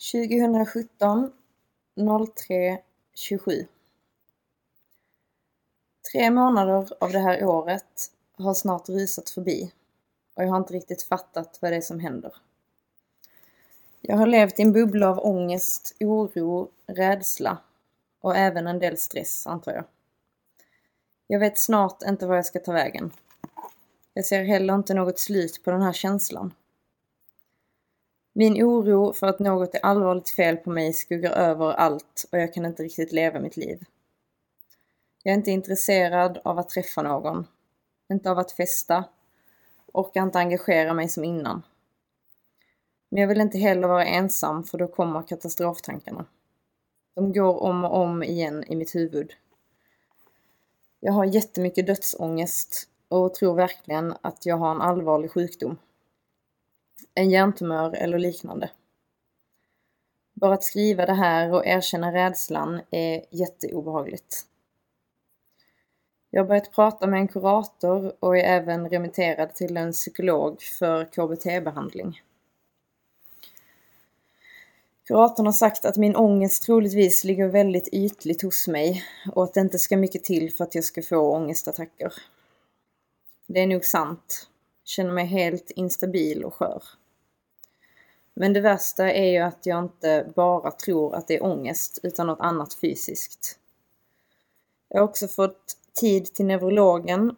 –2017 03 27 Tre månader av det här året har snart rusat förbi och jag har inte riktigt fattat vad det är som händer. Jag har levt i en bubbla av ångest, oro, rädsla och även en del stress antar jag. Jag vet snart inte var jag ska ta vägen. Jag ser heller inte något slut på den här känslan. Min oro för att något är allvarligt fel på mig skuggar över allt och jag kan inte riktigt leva mitt liv. Jag är inte intresserad av att träffa någon. Inte av att festa. Orkar inte engagera mig som innan. Men jag vill inte heller vara ensam för då kommer katastroftankarna. De går om och om igen i mitt huvud. Jag har jättemycket dödsångest och tror verkligen att jag har en allvarlig sjukdom. En hjärntumör eller liknande. Bara att skriva det här och erkänna rädslan är jätteobehagligt. Jag har börjat prata med en kurator och är även remitterad till en psykolog för KBT-behandling. Kuratorn har sagt att min ångest troligtvis ligger väldigt ytligt hos mig och att det inte ska mycket till för att jag ska få ångestattacker. Det är nog sant. Jag känner mig helt instabil och skör. Men det värsta är ju att jag inte bara tror att det är ångest utan något annat fysiskt. Jag har också fått tid till neurologen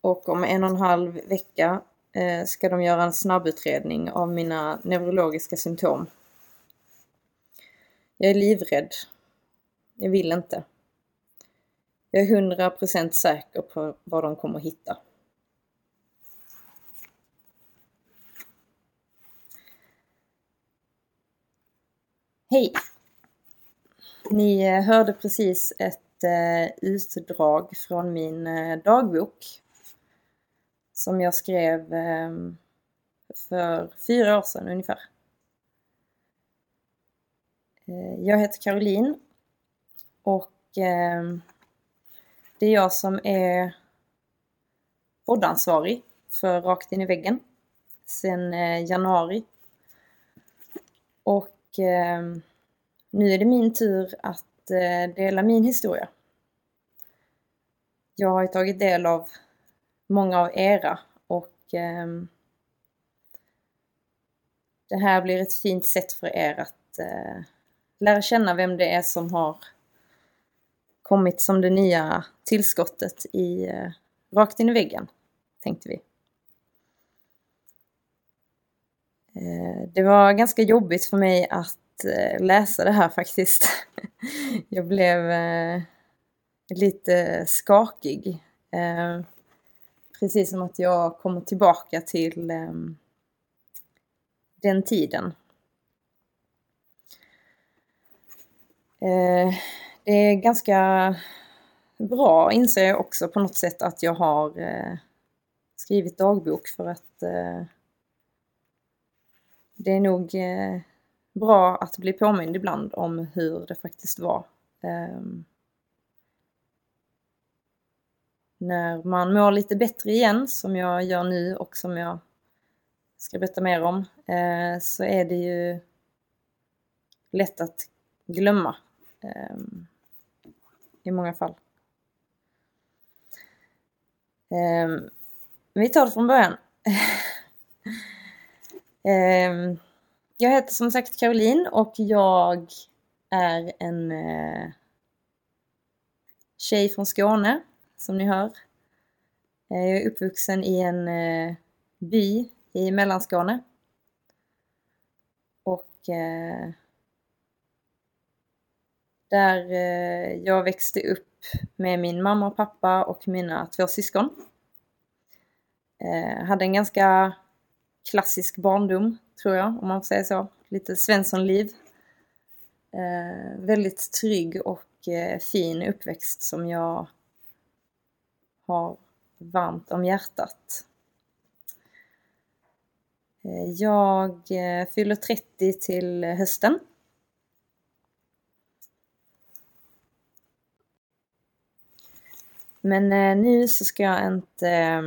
och om en och en halv vecka eh, ska de göra en snabbutredning av mina neurologiska symptom. Jag är livrädd. Jag vill inte. Jag är hundra procent säker på vad de kommer hitta. Hej! Ni eh, hörde precis ett eh, utdrag från min eh, dagbok som jag skrev ehm, för fyra år sedan ungefär. Jag heter Caroline och ehm, det är jag som är poddansvarig för Rakt in i väggen sedan januari. Och eh, nu är det min tur att eh, dela min historia. Jag har ju tagit del av många av era och eh, det här blir ett fint sätt för er att eh, lära känna vem det är som har kommit som det nya tillskottet i eh, Rakt in i väggen, tänkte vi. Eh, Eh, det var ganska jobbigt för mig att eh, läsa det här faktiskt. Jag blev eh, lite skakig. Precis som att jag kommer tillbaka till ehm, den tiden. Det är ganska bra inser jag också på något sätt att jag har skrivit dagbok för att eh, det är nog eh, bra att bli påmind ibland om hur det faktiskt var. Eh, när man mår lite bättre igen, som jag gör nu och som jag ska berätta mer om, eh, så är det ju lätt att glömma eh, i många fall. Eh, vi tar det från början. eh, jag heter som sagt Caroline och jag är en eh, tjej från Skåne som ni hör. Eh, jag är uppvuxen i en eh, by i Mellanskåne. Och eh, där eh, jag växte upp med min mamma och pappa och mina två syskon. Eh, hade en ganska klassisk barndom tror jag, om man får säga så. Lite Svenssonliv. Eh, väldigt trygg och eh, fin uppväxt som jag har varmt om hjärtat. Eh, jag eh, fyller 30 till hösten. Men eh, nu så ska jag inte eh,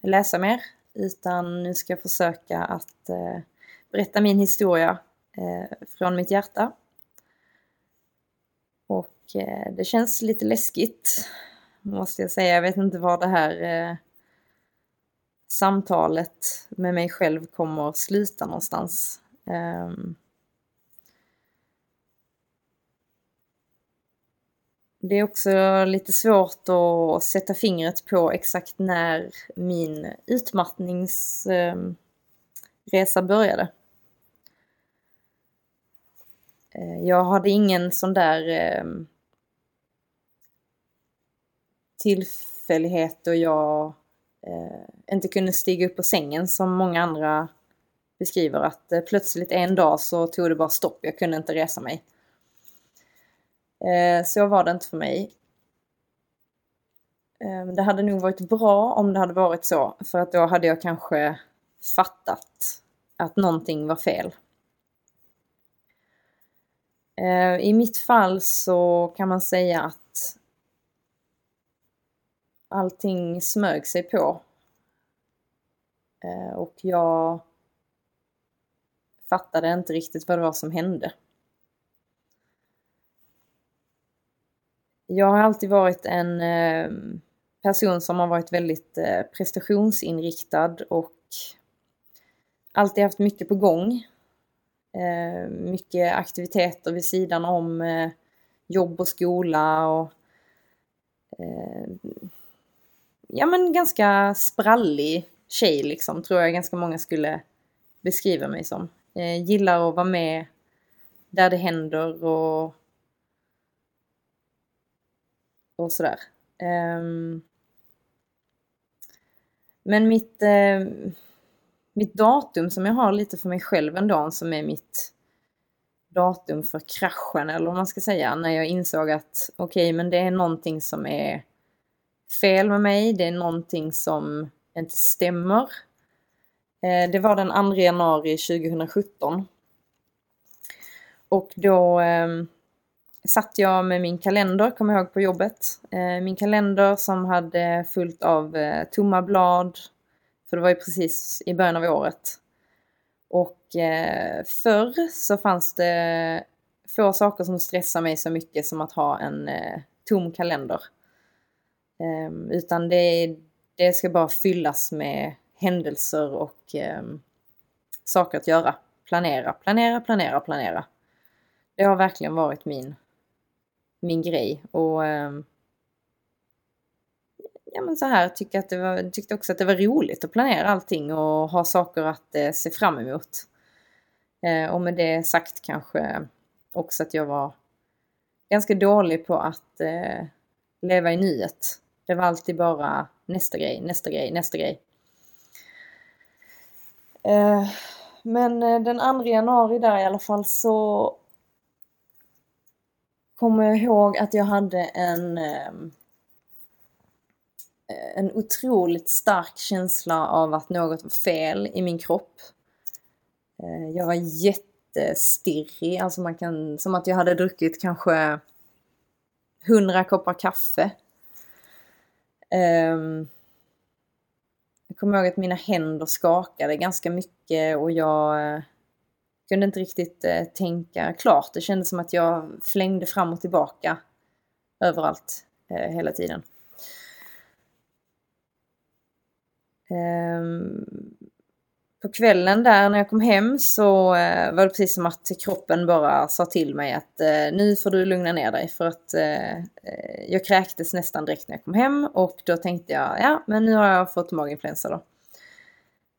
läsa mer utan nu ska jag försöka att eh, berätta min historia eh, från mitt hjärta. Och eh, det känns lite läskigt måste jag säga. Jag vet inte var det här samtalet med mig själv kommer sluta någonstans. Um, det är också lite svårt att sätta fingret på exakt när min utmattningsresa började. Eh, jag hade ingen sån där ehm, tillfällighet då jag eh, inte kunde stiga upp på sängen som många andra beskriver att eh, plötsligt en dag så tog det bara stopp, jag kunde inte resa mig. Eh, så var det inte för mig. Eh, det hade nog varit bra om det hade varit så, för att då hade jag kanske fattat att någonting var fel. Eh, I mitt fall så kan man säga att allting smög sig på. Ehm, och jag fattade inte riktigt vad det var som hände. Jag har alltid varit en eh, person som har varit väldigt eh, prestationsinriktad och alltid haft mycket på gång. Eh, mycket aktiviteter vid sidan om jobb och skola och ja men ganska sprallig tjej liksom, tror jag ganska många skulle beskriva mig som. Gillar att vara med där det händer och och sådär. Um, men mitt, eh, mitt datum som jag har lite för mig själv ändå, som är mitt datum för kraschen, eller vad man ska säga, när jag insåg att okej, okay, men det är någonting som är fel med mig, det är någonting som inte stämmer. Eh, det var den 2 januari 2017. Och då eh, satt jag med min kalender, kommer jag ihåg, på jobbet. Eh, min kalender som hade fullt av eh, tomma blad, för det var ju precis i början av året. Och eh, förr så fanns det få saker som stressar mig så mycket som att ha en eh, tom kalender. Ehm, utan det, det ska bara fyllas med händelser och ehm, saker att göra. Planera, planera, planera, planera. Det har verkligen varit min, min grej. Och ehm, ja, men så här, tyckte, att det var, tyckte också att det var roligt att planera allting och ha saker att eh, se fram emot. Eh, och med det sagt kanske också att jag var ganska dålig på att eh, leva i nyet. Det var alltid bara nästa grej, nästa grej, nästa grej. Eh, men eh, den 2 januari där i alla fall så kommer jag ihåg att jag hade en ehm, eh, en otroligt stark känsla av att något var fel i min kropp. Eh, jag var jättestirrig, alltså man kan, som att jag hade druckit kanske hundra koppar kaffe ehm, jag kommer ihåg att mina händer skakade ganska mycket och jag eh, kunde inte riktigt eh, tänka klart. Det kändes som att jag flängde fram och tillbaka överallt eh, hela tiden. Um, på kvällen där när jag kom hem så eh, var det precis som att kroppen bara sa till mig att eh, nu får du lugna ner dig för att eh, eh, jag kräktes nästan direkt när jag kom hem och då tänkte jag ja men nu har jag fått maginfluensa då.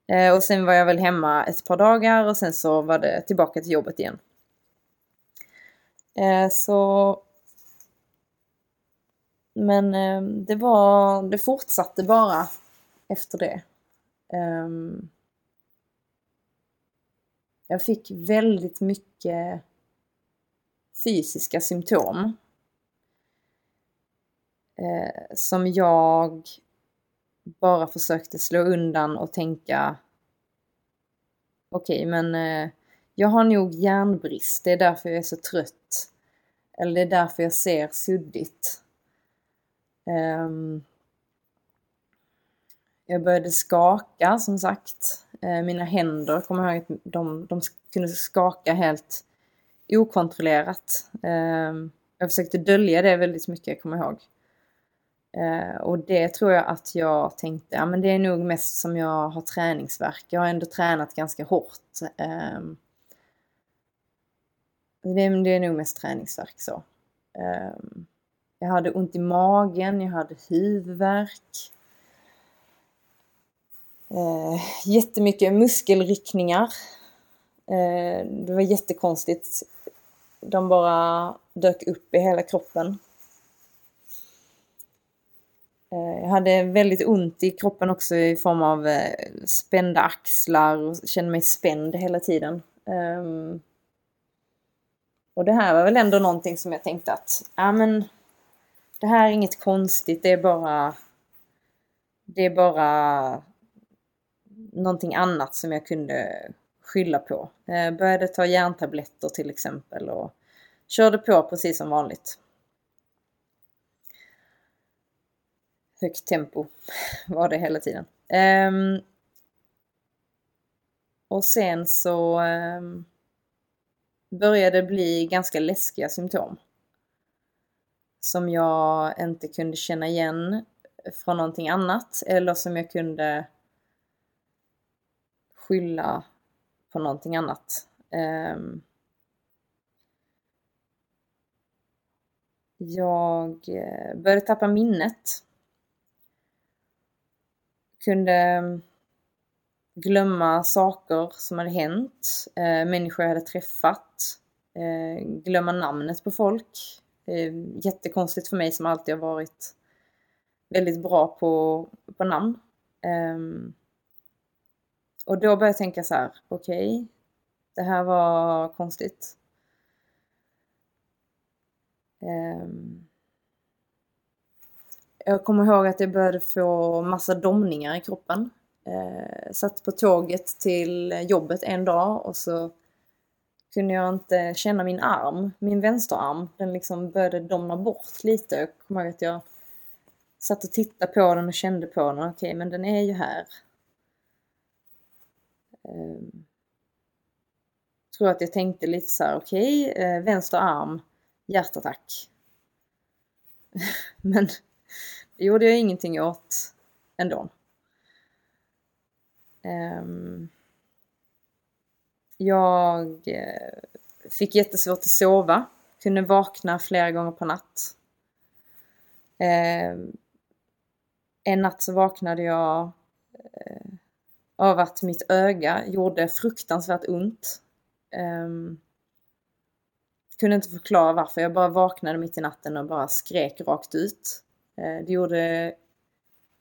Eh, och sen var jag väl hemma ett par dagar och sen så var det tillbaka till jobbet igen. Eh, så men eh, det var, det fortsatte bara efter det. Ehm, jag fick väldigt mycket fysiska symptom. Eh, som jag bara försökte slå undan och tänka okej, okay, men eh, jag har nog järnbrist, det är därför jag är så trött. Eller det är därför jag ser suddigt. Um, jag började skaka som sagt. Uh, mina händer, kommer jag ihåg att de, de kunde skaka helt okontrollerat. Um, jag försökte dölja det väldigt mycket, kommer jag ihåg. Eh, och det tror jag att jag tänkte, ja men det är nog mest som jag har träningsverk. Jag har ändå tränat ganska hårt. Eh, det, är, det är nog mest träningsverk så. Eh, jag hade ont i magen, jag hade huvudvärk. Eh, jättemycket muskelryckningar. Eh, det var jättekonstigt. De bara dök upp i hela kroppen. Eh, jag hade väldigt ont i kroppen också i form av eh, spända axlar och kände mig spänd hela tiden. Ehm, och det här var väl ändå någonting som jag tänkte att, ja men det här är inget konstigt, det är bara det är bara någonting annat som jag kunde skylla på. Jag började ta järntabletter till exempel och körde på precis som vanligt. Högt tempo var det hela tiden. Um, och sen så um, började bli ganska läskiga symptom. Som jag inte kunde känna igen från någonting annat eller som jag kunde skylla på någonting annat. Um, jag eh, började tappa minnet. Kunde ehm, glömma saker som hade hänt, eh, människor jag hade träffat, eh, glömma namnet på folk. Eh, jättekonstigt för mig som alltid har varit väldigt bra på, på namn. Ehm, och då började jag tänka så här, okej, okay, det här var konstigt. Um, jag kommer ihåg att jag började få massa domningar i kroppen. Eh, satt på tåget till jobbet en dag och så kunde jag inte känna min arm, min vänsterarm. Den liksom började domna bort lite. Jag kommer ihåg att jag satt och tittade på den och kände på den. Okej, okay, men den är ju här. Eh, tror att jag tänkte lite så här, okej, okay, eh, vänster arm, hjärtattack. men det gjorde jag ingenting åt ändå. Um, jag eh, fick jättesvårt att sova. Kunde vakna flera gånger på natt. Um, en natt så vaknade jag uh, av att mitt öga gjorde fruktansvärt ont. Um, kunde inte förklara varför. Jag bara vaknade mitt i natten och bara skrek rakt ut. Eh, det gjorde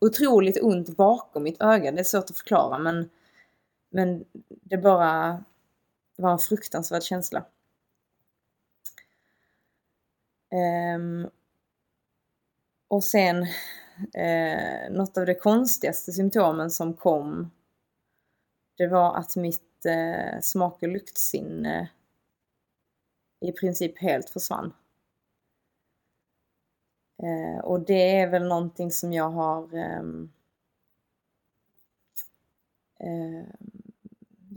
otroligt ont bakom mitt öga. Det är svårt att förklara men, men det bara var en fruktansvärd känsla. Um, och sen eh, något av de konstigaste symptomen som kom det var att mitt eh, smak och luktsinne i princip helt försvann. Eh, och det är väl någonting som jag har eh,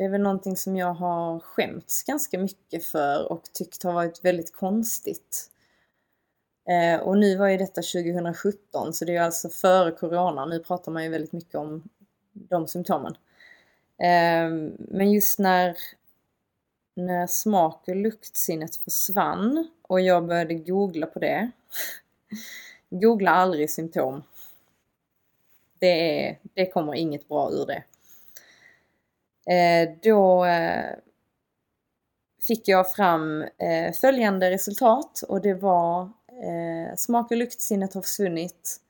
det är väl någonting som jag har skämts ganska mycket för och tyckt har varit väldigt konstigt. Eh, och nu var ju detta 2017 så det är alltså före Corona. Nu pratar man ju väldigt mycket om de symptomen. Eh, men just när, när smak och luktsinnet försvann och jag började googla på det Googla aldrig symptom. Det, är, det kommer inget bra ur det. Eh, då eh, fick jag fram eh, följande resultat och det var eh, smak och luktsinnet har försvunnit.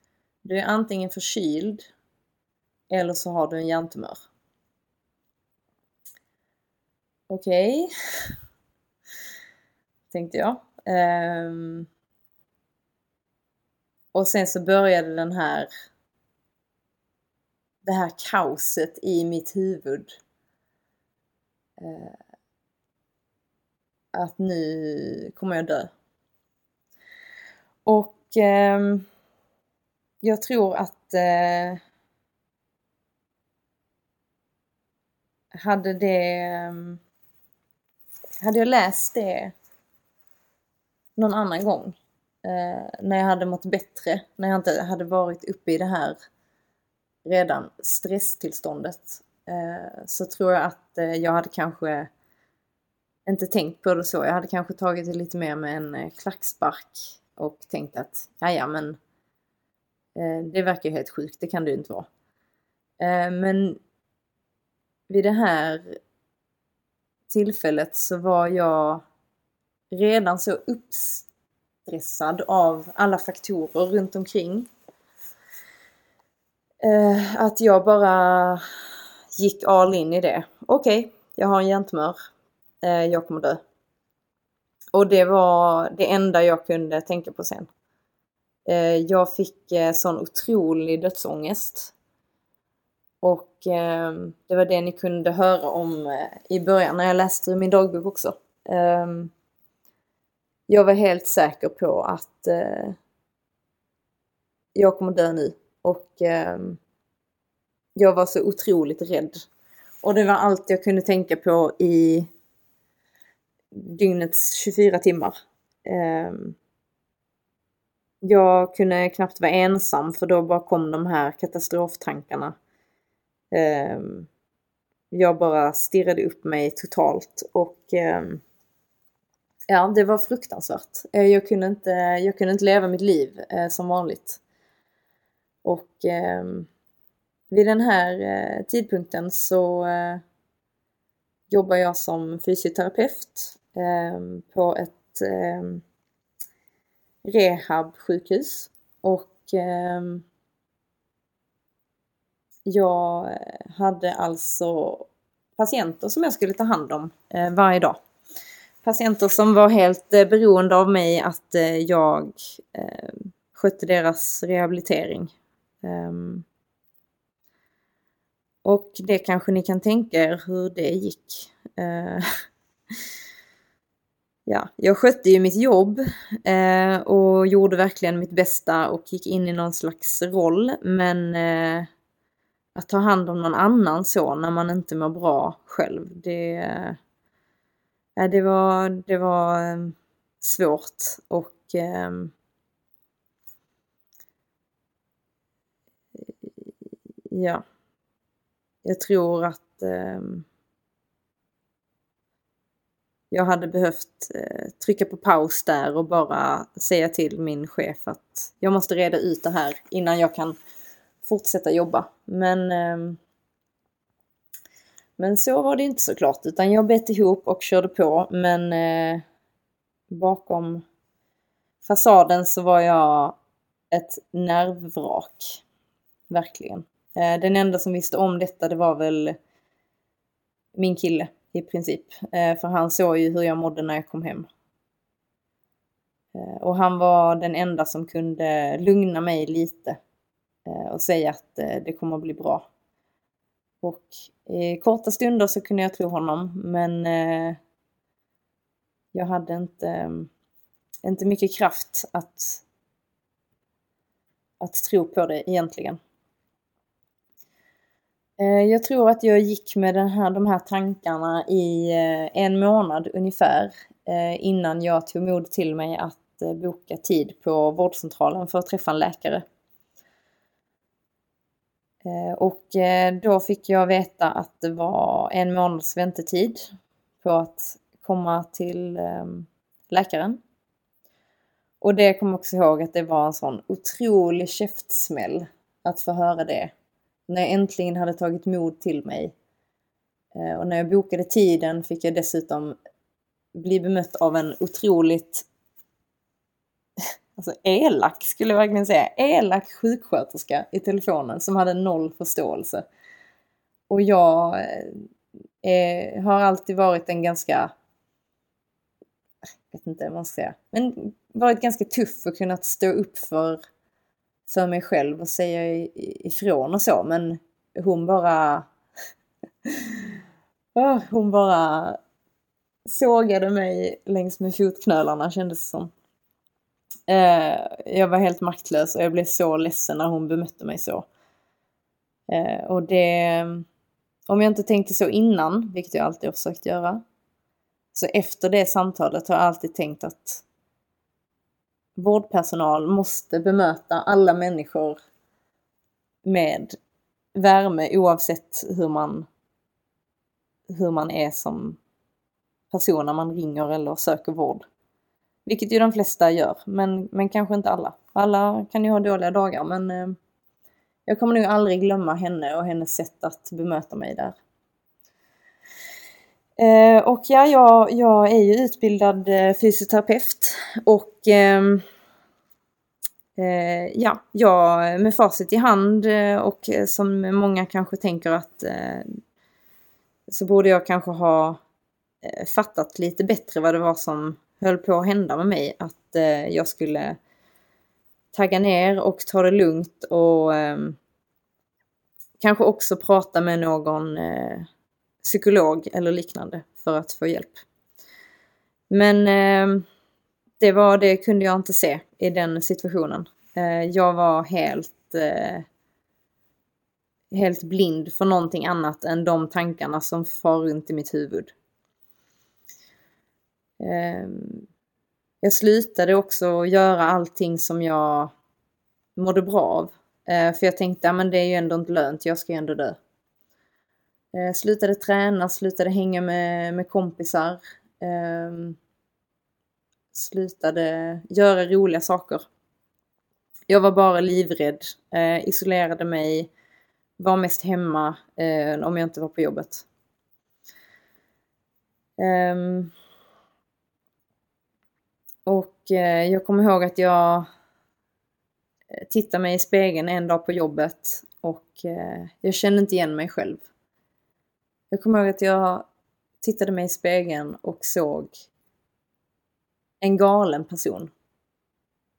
Du är antingen förkyld eller så har du en hjärntumör. okej. Okay. Tänkte jag. Um, och sen så började den här det här kaoset i mitt huvud. Eh, att nu kommer jag dö. Och eh, jag tror att eh, hade det ehm, hade jag läst det någon annan gång Eh, när jag hade mått bättre, när jag inte hade varit uppe i det här redan stresstillståndet eh, så tror jag att eh, jag hade kanske inte tänkt på det så. Jag hade kanske tagit det lite mer med en eh, klackspark och tänkt att ja men eh, det verkar ju helt sjukt, det kan det ju inte vara. Eh, men vid det här tillfället så var jag redan så stressad av alla faktorer runt omkring. Eh, att jag bara gick all in i det. Okej, okay, jag har en hjärntumör. Eh, jag kommer dö. Och det var det enda jag kunde tänka på sen. Eh, jag fick eh, sån otrolig dödsångest. Och ehm, det var det ni kunde höra om eh, i början när jag läste min dagbok också. Ehm, jag var helt säker på att eh, jag kommer dö nu. Och ehm, jag var så otroligt rädd. Och det var allt jag kunde tänka på i dygnets 24 timmar. Eh, jag kunde knappt vara ensam för då bara kom de här katastroftankarna. Ehm, jag bara stirrade upp mig totalt och ehm, ja, det var fruktansvärt. Eh, jag kunde inte, jag kunde inte leva mitt liv eh, som vanligt. Och ehm, vid den här eh, tidpunkten så eh, jobbar jag som fysioterapeut ehm, på ett eh, rehabsjukhus och eh, jag hade alltså patienter som jag skulle ta hand om eh, varje dag. Patienter som var helt eh, beroende av mig att eh, jag eh, skötte deras rehabilitering. Um, och det kanske ni kan tänka er hur det gick. Uh, ja, jag skötte ju mitt jobb eh, och gjorde verkligen mitt bästa och gick in i någon slags roll. Men eh, att ta hand om någon annan så när man inte mår bra själv, det, ja, det var, det var ehm, svårt och ehm, ja, jag tror att ehm, jag hade behövt eh, trycka på paus där och bara säga till min chef att jag måste reda ut det här innan jag kan fortsätta jobba. Men, eh, men så var det inte såklart utan jag bet ihop och körde på men eh, bakom fasaden så var jag ett nervvrak. Verkligen. Eh, den enda som visste om detta det var väl min kille i princip. Eh, för han såg ju hur jag mådde när jag kom hem. Eh, och han var den enda som kunde lugna mig lite eh, och säga att eh, det kommer att bli bra. Och i korta stunder så kunde jag tro honom men eh, jag hade inte, eh, inte mycket kraft att, att tro på det egentligen. Eh, jag tror att jag gick med den här, de här tankarna i eh, en månad ungefär innan jag tog mod till mig att boka tid på vårdcentralen för att träffa en läkare. Eh, och eh, då fick jag veta att det var en månads väntetid på att komma till ehm, läkaren. Och det kom också ihåg att det var en sån otrolig käftsmäll att få höra det när jag äntligen hade tagit mod till mig. Eh, och när jag bokade tiden fick jag dessutom bli bemött av en otroligt alltså elak, skulle jag verkligen säga, elak sjuksköterska i telefonen som hade noll förståelse. Och jag, eh, eh, har alltid varit en ganska, jag vet inte vad man ska säga, men varit ganska tuff och kunnat stå upp för, för mig själv och säga ifrån och så. Men hon bara, ah, hon bara sågade mig längs med fotknölarna kändes det som. Eh, jag var helt maktlös och jag blev så ledsen när hon bemötte mig så. Eh, och det, om jag inte tänkte så innan, vilket jag alltid har försökt göra, så efter det samtalet har jag alltid tänkt att vårdpersonal måste bemöta alla människor med värme oavsett hur man, hur man är som person när man ringer eller söker vård. Vilket ju de flesta gör, men, men kanske inte alla. Alla kan ju ha dåliga dagar, men eh, jag kommer nog aldrig glömma henne och hennes sätt att bemöta mig där. Eh, och ja, jag, jag är ju utbildad eh, fysioterapeut och ehm, eh, ja, jag med facit i hand eh, och som många kanske tänker att eh, så borde jag kanske ha eh, fattat lite bättre vad det var som höll på att hända med mig. Att eh, jag skulle tagga ner och ta det lugnt och eh, kanske också prata med någon eh, psykolog eller liknande för att få hjälp. Men eh, det var det kunde jag inte se i den situationen. Eh, jag var helt eh, helt blind för någonting annat än de tankarna som far runt i mitt huvud. Ehm, jag slutade också göra allting som jag mådde bra av. Eh, för jag tänkte, ja men det är ju ändå inte lönt, jag ska ju ändå dö. Eh, slutade träna, slutade hänga med, med kompisar. Eh, slutade göra roliga saker. Jag var bara livrädd, eh, isolerade mig, var mest hemma eh, om jag inte var på jobbet. Um, och eh, jag kommer ihåg att jag eh, tittade mig i spegeln en dag på jobbet och eh, jag kände inte igen mig själv. Jag kommer ihåg att jag tittade mig i spegeln och såg en galen person.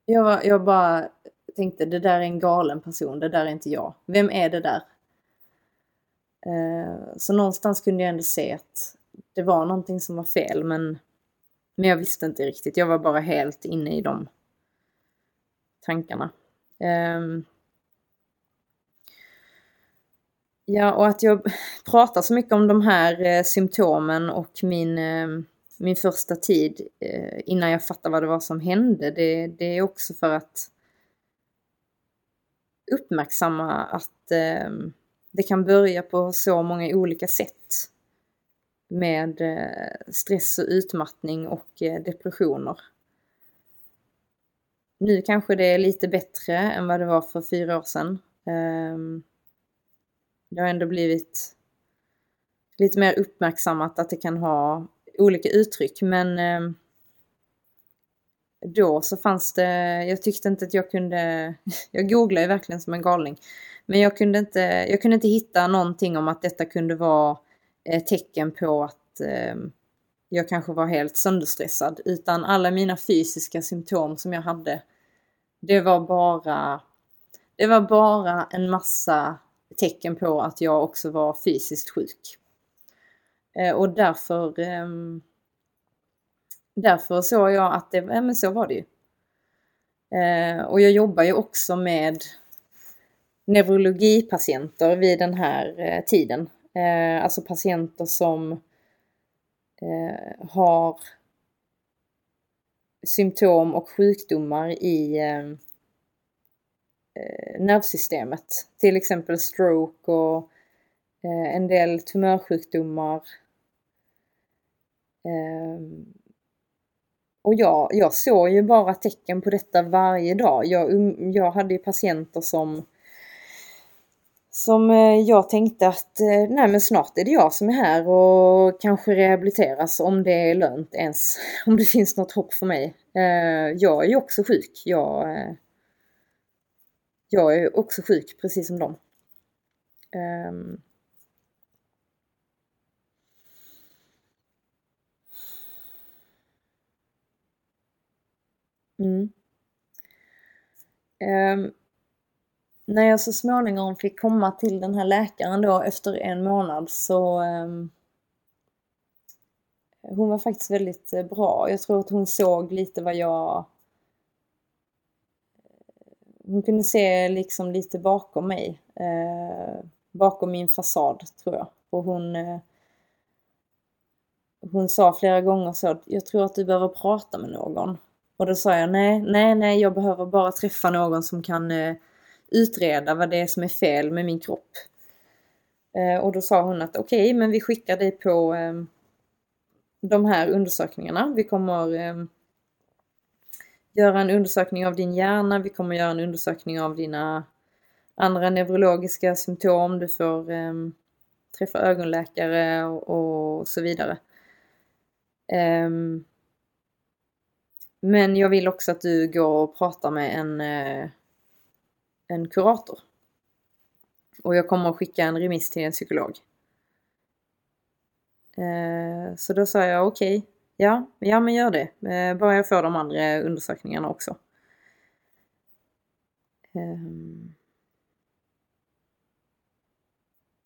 Jag, jag bara tänkte, det där är en galen person, det där är inte jag. Vem är det där? Så någonstans kunde jag ändå se att det var någonting som var fel men men jag visste inte riktigt, jag var bara helt inne i de tankarna. Um, ja, och att jag pratar så mycket om de här eh, symptomen och min, eh, min första tid eh, innan jag fattade vad det var som hände, det, det är också för att uppmärksamma att ehm, det kan börja på så många olika sätt med eh, stress och utmattning och eh, depressioner. Nu kanske det är lite bättre än vad det var för fyra år sedan. Ehm, det har ändå blivit lite mer uppmärksammat att det kan ha olika uttryck men ehm, då så fanns det, jag tyckte inte att jag kunde, jag googlade verkligen som en galning. Men jag kunde inte, jag kunde inte hitta någonting om att detta kunde vara Eh, tecken på att eh, jag kanske var helt sönderstressad. Utan alla mina fysiska symptom som jag hade, det var bara, det var bara en massa tecken på att jag också var fysiskt sjuk. Eh, och därför, ehm, därför såg jag att det, ja men så var det ju. Eh, och jag jobbar ju också med neurologipatienter vid den här eh, tiden. Eh, alltså patienter som eh, har symptom och sjukdomar i eh, eh nervsystemet. Till exempel stroke och eh, en del tumörsjukdomar. Eh, och jag, jag såg ju bara tecken på detta varje dag. Jag, um, jag hade ju patienter som som eh, jag tänkte att eh, nej men snart är det jag som är här och kanske rehabiliteras om det är lönt ens. Om det finns något hopp för mig. Eh, jag är ju också sjuk. Jag, jag är också sjuk precis som dem. Ehm. Mm. Ehm. När jag så småningom fick komma till den här läkaren då efter en månad så um, hon var faktiskt väldigt eh, bra. Jag tror att hon såg lite vad jag... Eh, hon kunde se liksom lite bakom mig. Uh, bakom min fasad, tror jag. Och hon... uh, hon sa flera gånger så att jag tror att du behöver prata med någon. Och då sa jag nej, nej, nej, jag behöver bara träffa någon som kan eh, utreda vad det är som är fel med min kropp. Eh, och då sa hon att okej, okay, men vi skickar dig på ehm, de här undersökningarna. Vi kommer ehm, göra en undersökning av din hjärna, vi kommer göra en undersökning av dina andra neurologiska symptom, du får ehm, träffa ögonläkare och, och så vidare. Men jag vill också att du går och pratar med en, eh, en kurator. Och jag kommer att skicka en remiss till en psykolog. Eh, så då sa jag okej, okay, ja, ja men gör det. Eh, bara jag får de andra undersökningarna också. Eh,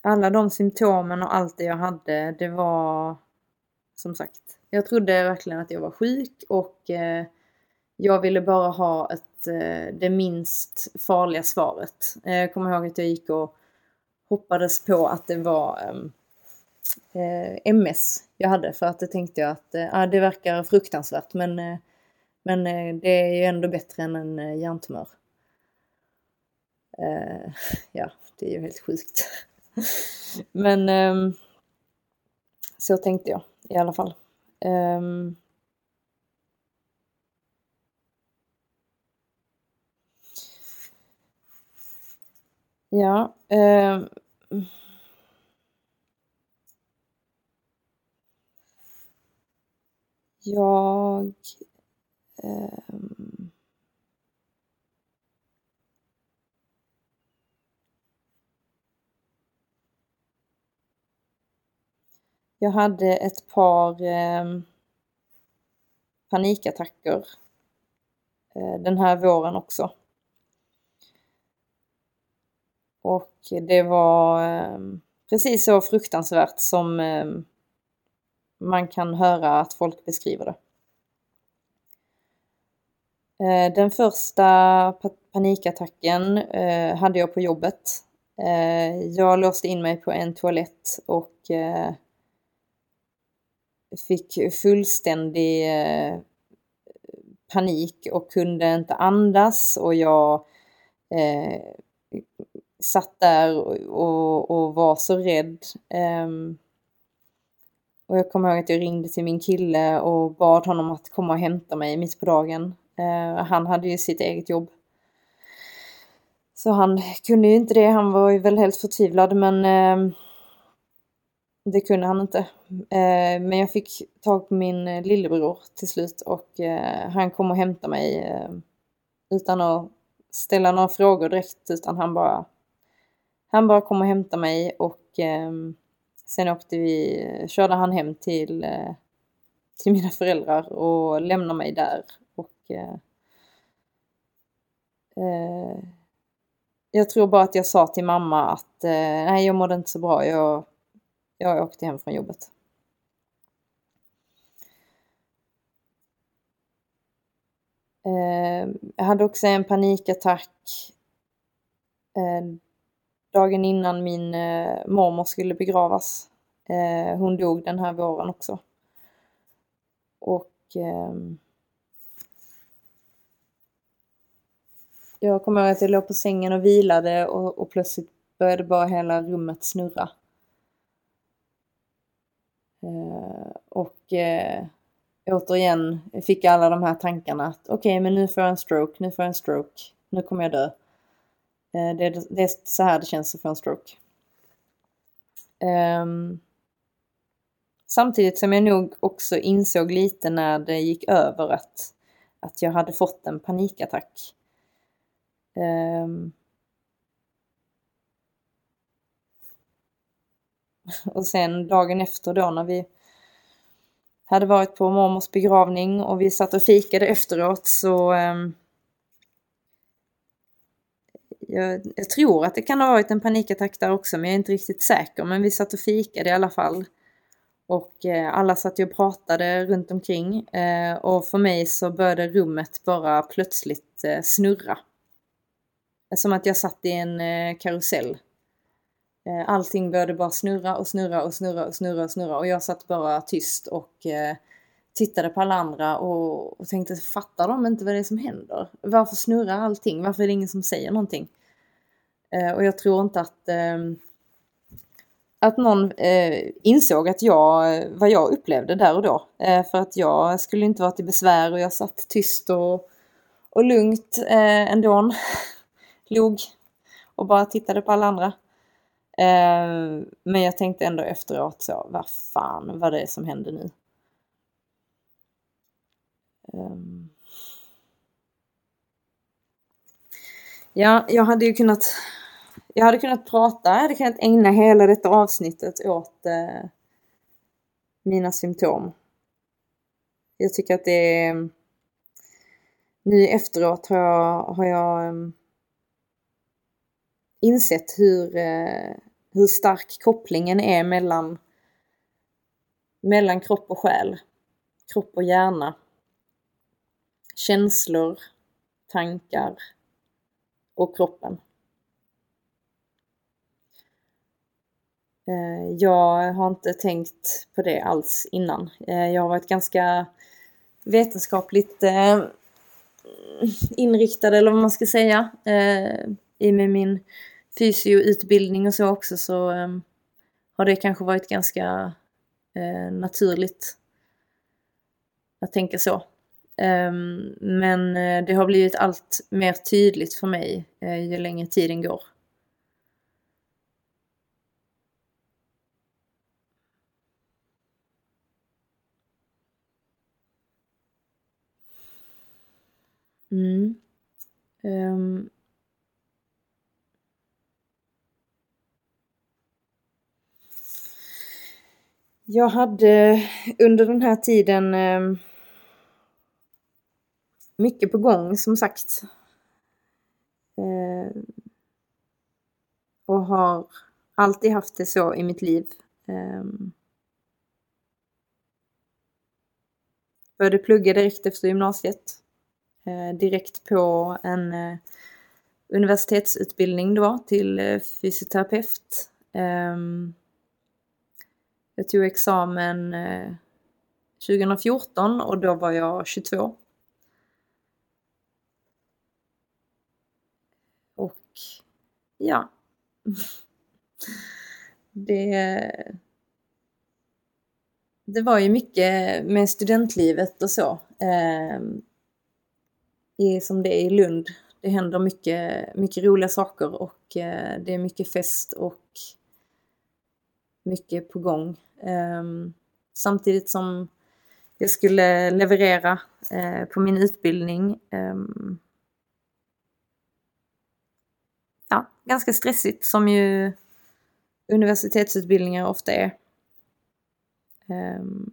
Alla de symptomen och allt det jag hade, det var som sagt, jag trodde verkligen att jag var sjuk och eh, jag ville bara ha ett, eh, det minst farliga svaret. Eh, jag kommer ihåg att jag gick och hoppades på att det var ehm, eh, MS jag hade för att det tänkte jag att eh, ah, det verkar fruktansvärt men, eh, men eh, det är ju ändå bättre än en eh, hjärntumör. Eh, ja, det är ju helt sjukt. men ehm, så tänkte jag i alla fall. Um, ja. Eh, Jag... Eh, jag hade ett par eh, panikattacker eh, den här våren också. Och det var ehm, precis så fruktansvärt som ehm, man kan höra att folk beskriver det. Eh, den första panikattacken eh, hade jag på jobbet. Eh, jag låste in mig på en toalett och fick fullständig panik och kunde inte andas och jag satt där och, och var så rädd. Um, och jag kommer ihåg att jag ringde till min kille och bad honom att komma och hämta mig mitt på dagen. Uh, han hade ju sitt eget jobb. Så han kunde ju inte det, han var ju väl helt förtvivlad men uh, det kunde han inte. Eh, men jag fick tag på min eh, lillebror till slut och han kom och hämtade mig utan att ställa några frågor direkt utan han bara han bara kom och hämtade mig och eh, Sen åkte vi, körde han hem till, eh, till mina föräldrar och lämnade mig där. Och, eh, eh, jag tror bara att jag sa till mamma att eh, nej, jag mådde inte så bra. Jag, jag åkte hem från jobbet. Eh, jag hade också en panikattack eh, dagen innan min eh, mormor skulle begravas. Eh, hon dog den här våren också. Och eh, jag kommer ihåg att jag låg på sängen och vilade och, och plötsligt började bara hela rummet snurra. Eh, och eh, återigen fick jag alla de här tankarna att okej, okay, men nu får jag en stroke, nu får jag en stroke, nu kommer jag dö. Eh, det, är, det är så här det känns att få en stroke. Um, samtidigt som jag nog också insåg lite när det gick över att, att jag hade fått en panikattack. Um, och sen dagen efter då när vi hade varit på mormors begravning och vi satt och fikade efteråt så um, jag, jag, tror att det kan ha varit en panikattack där också men jag är inte riktigt säker. Men vi satt och fikade i alla fall. Och eh, alla satt och pratade runt omkring. Eh, och för mig så började rummet bara plötsligt eh, snurra. Som att jag satt i en eh, karusell. Eh, allting började bara snurra och snurra och snurra och snurra och snurra och jag satt bara tyst och eh, tittade på alla andra och, och tänkte fattar de inte vad det är som händer? Varför snurrar allting? Varför är det ingen som säger någonting? Eh, och jag tror inte att eh, att någon eh, insåg att jag, vad jag upplevde där och då. Eh, för att jag skulle inte vara till besvär och jag satt tyst och, och lugnt eh, ändå. Log och bara tittade på alla andra. Eh, men jag tänkte ändå efteråt så, vad fan vad det är som händer nu. Ehm. Ja, jag hade ju kunnat jag hade kunnat prata, jag hade kunnat ägna hela detta avsnittet åt eh, mina symptom. Jag tycker att det är... Nu efteråt har jag, har jag um, insett hur, uh, hur stark kopplingen är mellan, mellan kropp och själ. Kropp och hjärna. Känslor, tankar och kroppen. Eh, jag har inte tänkt på det alls innan. Eh, jag har varit ganska vetenskapligt eh, inriktad eller vad man ska säga. I med min fysioutbildning och så också så har det kanske varit ganska naturligt att tänka så. Ehm, men eh, det har blivit allt mer tydligt för mig eh, ju längre tiden går. Mm. Um. Jag hade under den här tiden um, mycket på gång som sagt. Eh, och har alltid haft det så i mitt liv. Eh, började plugga direkt efter gymnasiet. Eh, direkt på en eh, universitetsutbildning då till eh, fysioterapeut. Ehm, jag tog examen eh, 2014 och då var jag 22. Och ja. Det, det var ju mycket med studentlivet och så. Eh, i, som det är i Lund. Det händer mycket, mycket roliga saker och eh, det är mycket fest och mycket på gång. Eh, samtidigt som jag skulle leverera eh, på min utbildning. Ehm, ja, ganska stressigt som ju universitetsutbildningar ofta är. Um,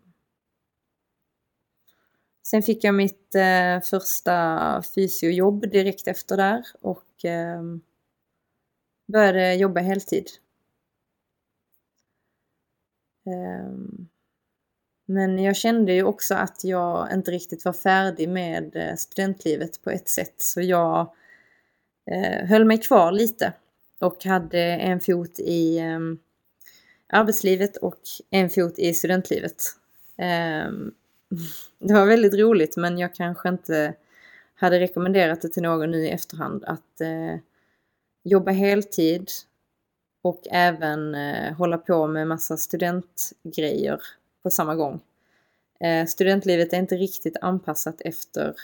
Sen fick jag mitt uh, första fysiojobb direkt efter där och um, började jobba heltid. Um, men jag kände ju också att jag inte riktigt var färdig med eh, studentlivet på ett sätt så jag Eh, höll mig kvar lite och hade en fot i ehm, arbetslivet och en fot i studentlivet. Ehm, det var väldigt roligt men jag kanske inte hade rekommenderat det till någon nu i efterhand att eh, jobba heltid och även eh, hålla på med massa studentgrejer på samma gång. Eh, studentlivet är inte riktigt anpassat efter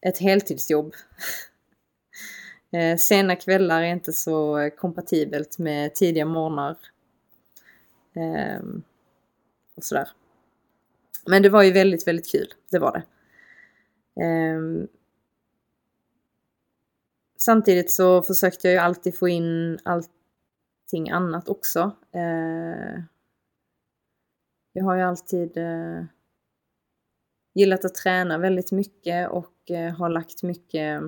ett heltidsjobb. eh, sena kvällar är inte så kompatibelt med tidiga morgnar. Eh, och sådär. Men det var ju väldigt, väldigt kul. Det var det. Eh, samtidigt så försökte jag ju alltid få in allting annat också. Eh, jag har ju alltid eh, gillat att träna väldigt mycket och eh, har lagt mycket,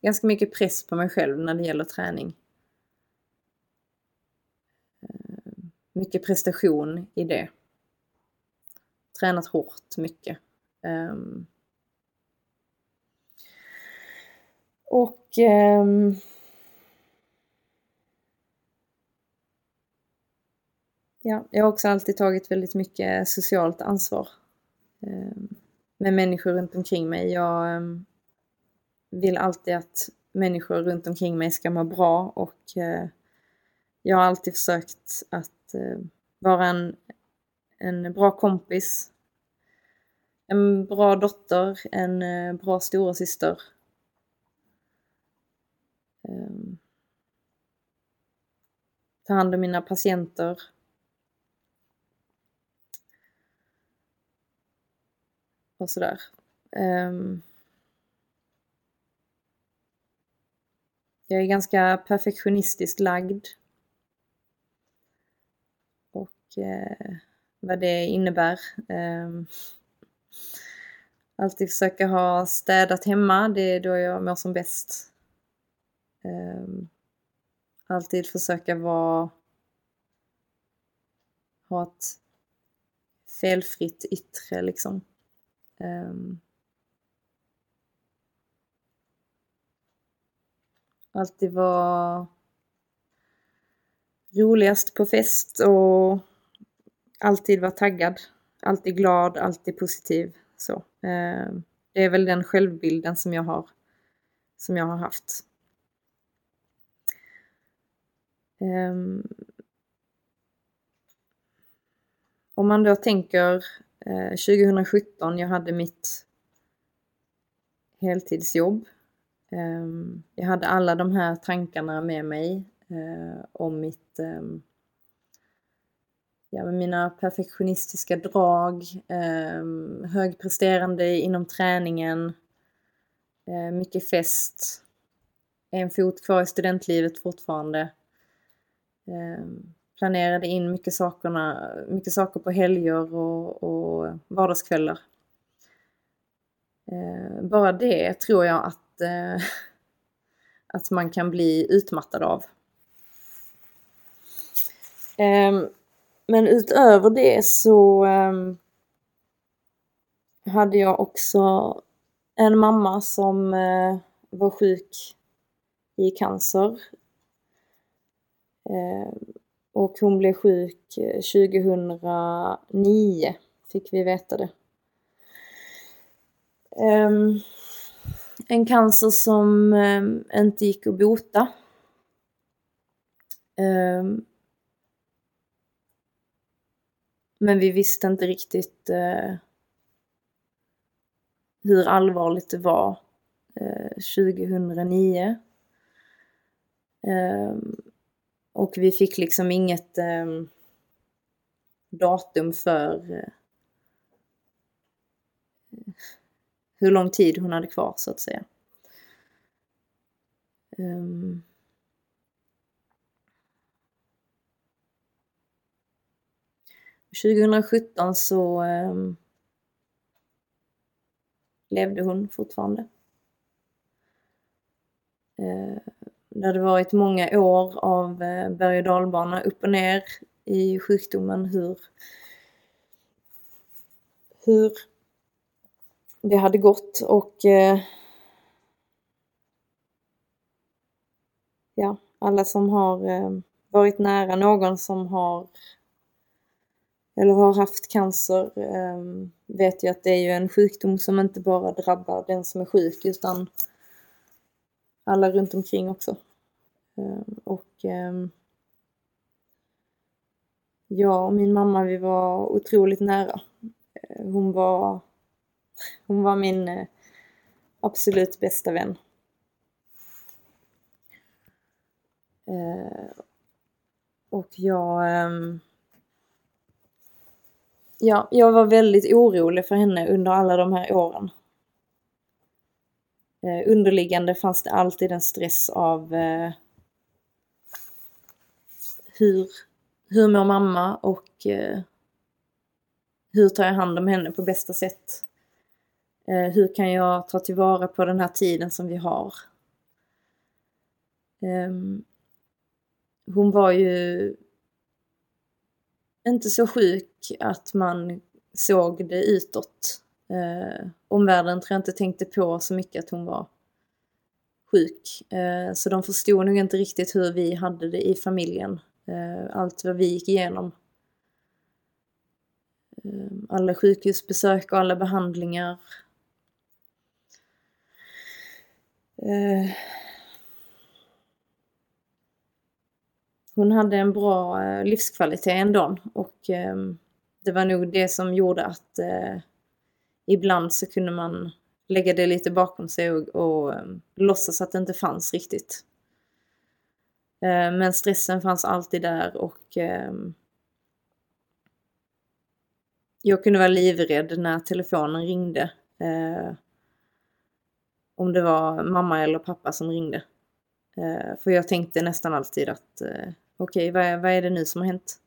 ganska mycket press på mig själv när det gäller träning. Eh, mycket prestation i det. Tränat hårt mycket. Ehm. Och ehm. Ja, jag har också alltid tagit väldigt mycket socialt ansvar ehm, med människor runt omkring mig. Jag vill alltid att människor runt omkring mig ska må bra och eh, jag har alltid försökt att eh, vara en, en bra kompis, en bra dotter, en eh, bra storasyster. syster. Ehm, ta hand om mina patienter. och sådär. Um, jag är ganska perfektionistiskt lagd. Och eh, vad det innebär. Eh, alltid försöka ha städat hemma, det är då jag mår som bäst. Eh, alltid försöka vara ha ett felfritt yttre liksom. Um, alltid vara roligast på fest och alltid vara taggad. Alltid glad, alltid positiv. Så. Ehm, det är väl den självbilden som jag har, som jag har haft. Ehm, om man då tänker eh, 2017, jag hade mitt heltidsjobb. Ehm, jag hade alla de här tankarna med mig eh, om mitt ehm, ja, mina perfektionistiska drag, ehm, högpresterande inom träningen, eh, mycket fest, en fot kvar i studentlivet fortfarande planerade in mycket, sakerna, mycket saker på helger och, och vardagskvällar. Eh, bara det tror jag att, eh, att man kan bli utmattad av. Eh, men utöver det så ehm, hade jag också en mamma som eh, var sjuk i cancer. Ehm, och hon blev sjuk eh, 2009, fick vi veta det. Ehm, en cancer som eh, inte gick att bota. Eh, men vi visste inte riktigt eh, hur allvarligt det var eh, 2009. Ehm. Och vi fick liksom inget eh, datum för eh, hur lång tid hon hade kvar så att säga. Ehm. Um, –2017 så um, levde hon fortfarande. Uh, det hade varit många år av uh, berg och dalbana upp och ner i sjukdomen. Hur, hur det hade gått och eh, ja, alla som har eh, varit nära någon som har eller har haft cancer eh, vet ju att det är ju en sjukdom som inte bara drabbar den som är sjuk utan alla runt omkring också. Eh, och eh, jag och min mamma vi var otroligt nära. Hon var, hon var min eh, absolut bästa vän. Eh, och jag ehm, Ja, jag var väldigt orolig för henne under alla de här åren. Eh, underliggande fanns det alltid en stress av hur, hur mår mamma och hur tar jag hand om henne på bästa sätt? Eh, hur kan jag ta tillvara på den här tiden som vi har? Ehm, hon var ju inte så sjuk att man såg det utåt. Eh, omvärlden tror jag inte tänkte på så mycket att hon var sjuk. Eh, så de förstod nog inte riktigt hur vi hade det i familjen. Eh, allt vad vi gick igenom. Eh, alla sjukhusbesök och alla behandlingar. Eh, hon hade en bra eh, livskvalitet ändå och eh, det var nog det som gjorde att eh, ibland så kunde man lägga det lite bakom sig och, och ehm, låtsas att det inte fanns riktigt. Eh, men stressen fanns alltid där och ehm, jag kunde vara livrädd när telefonen ringde. Eh, om det var mamma eller pappa som ringde. Eh, för jag tänkte nästan alltid att eh, okej, okay, vad, vad, är det nu som har hänt?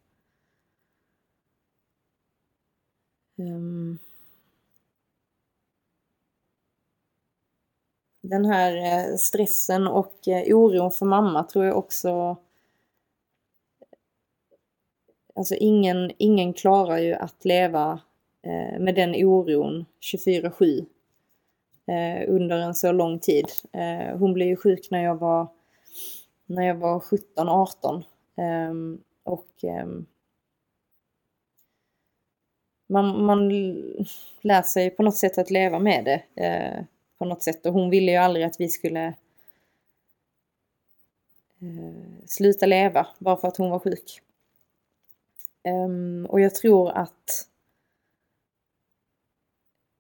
Um, den här eh, stressen och oron för mamma tror jag också Alltså ingen, ingen klarar ju att leva med den oron 24-7 Eh, under en så lång tid. Eh, hon blev ju sjuk när jag var, när jag var 17-18 ehm, och ehm, man, man lär sig på något sätt att leva med det eh, på något sätt och hon ville ju aldrig att vi skulle eh, sluta leva bara för att hon var sjuk. Um, och jag tror att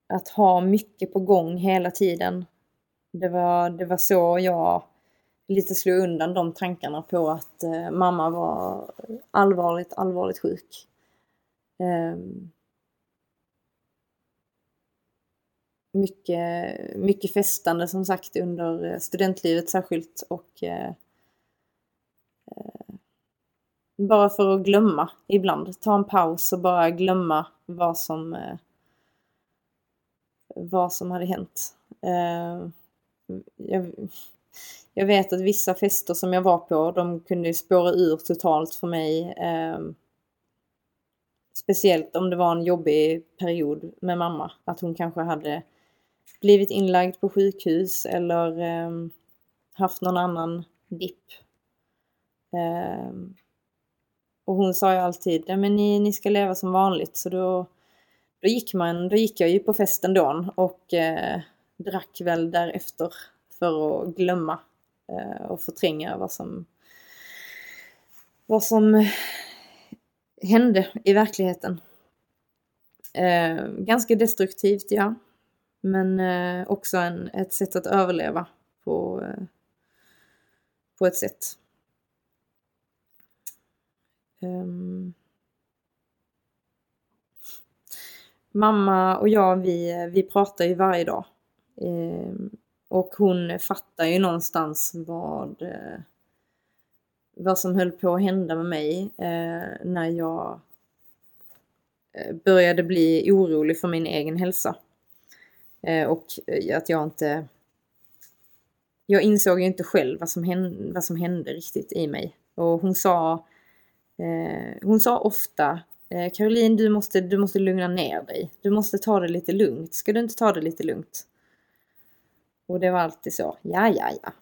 att ha mycket på gång hela tiden. Det var, det var så jag lite slog undan de tankarna på att eh, mamma var allvarligt, allvarligt sjuk. Eh, mycket, mycket festande som sagt under eh, studentlivet särskilt och eh, eh, bara för att glömma ibland. Ta en paus och bara glömma vad som eh, vad som hade hänt. Eh, jag, jag, vet att vissa fester som jag var på, de kunde spåra ur totalt för mig. Eh, speciellt om det var en jobbig period med mamma. Att hon kanske hade blivit inlagd på sjukhus eller eh, haft någon annan dipp. Eh, och hon sa ju alltid, ja men ni, ni ska leva som vanligt. Så då, då, gick man, då gick jag ju på festen då och eh, drack väl därefter för att glömma eh, och förtränga vad som, vad som hände i verkligheten. Eh, ganska destruktivt, ja. Men eh, också en, ett sätt att överleva på, eh, på ett sätt. Um, mamma och jag, vi, vi pratar ju varje dag. Eh, och hon fattar ju någonstans vad, eh, vad som höll på att hända med mig eh, när jag eh, började bli orolig för min egen hälsa. Eh, och eh, att jag inte... Jag insåg ju inte själv vad som hände, vad som hände riktigt i mig. Och hon sa... Eh, hon sa ofta Eh, Caroline, du måste, du måste lugna ner dig. Du måste ta det lite lugnt. Ska du inte ta det lite lugnt? Och det var alltid så. Ja, ja, ja.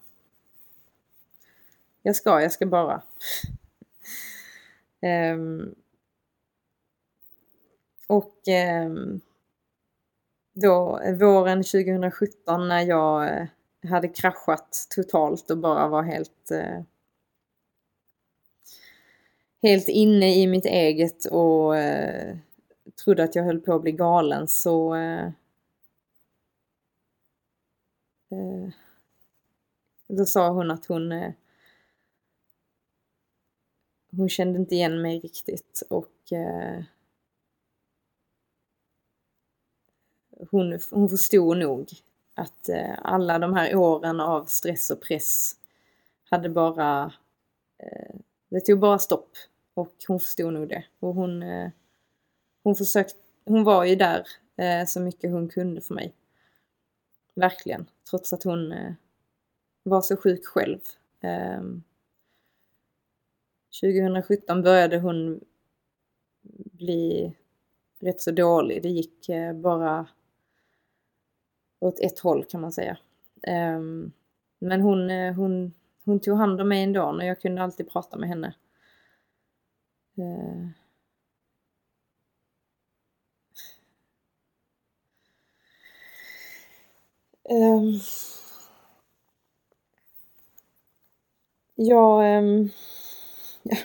Jag ska, jag ska bara. um, och um, då våren 2017 när jag eh, hade kraschat totalt och bara var helt eh, helt inne i mitt eget och eh, trodde att jag höll på att bli galen så eh, eh då sa hon att hon eh, hon kände inte igen mig riktigt och eh, hon, hon förstod nog att eh, alla de här åren av stress och press hade bara, eh, det tog bara stopp. Och hon förstod nog det. Och hon, eh, hon försökt, hon var ju där eh, så mycket hon kunde för mig. Verkligen. Trots att hon eh, var så sjuk själv. Ehm, 2017 började hon bli rätt så dålig. Det gick eh, bara åt ett håll kan man säga. Ehm, men hon, eh, hon, hon tog hand om mig ändå och jag kunde alltid prata med henne. Eh. Um, jag, um, ja,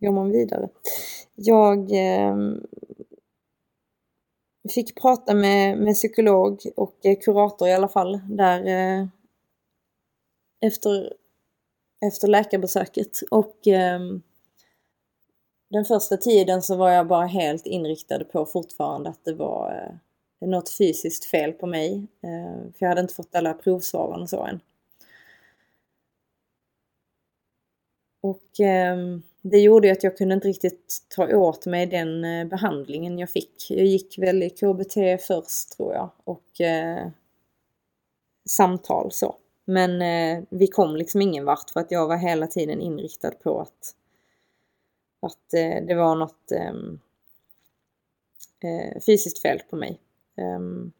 går man vidare. Jag um, fick prata med, med psykolog och eh, kurator i alla fall där uh, efter, efter läkarbesöket och um, den första tiden så var jag bara helt inriktad på fortfarande att det var eh, något fysiskt fel på mig. Eh, för jag hade inte fått alla provsvaren och så än. Och eh, det gjorde ju att jag kunde inte riktigt ta åt mig den eh, behandlingen jag fick. Jag gick väl i KBT först tror jag och eh, samtal så. Men eh, vi kom liksom ingen vart för att jag var hela tiden inriktad på att, att eh, det var något ehm, eh, fysiskt fel på mig. Ehm,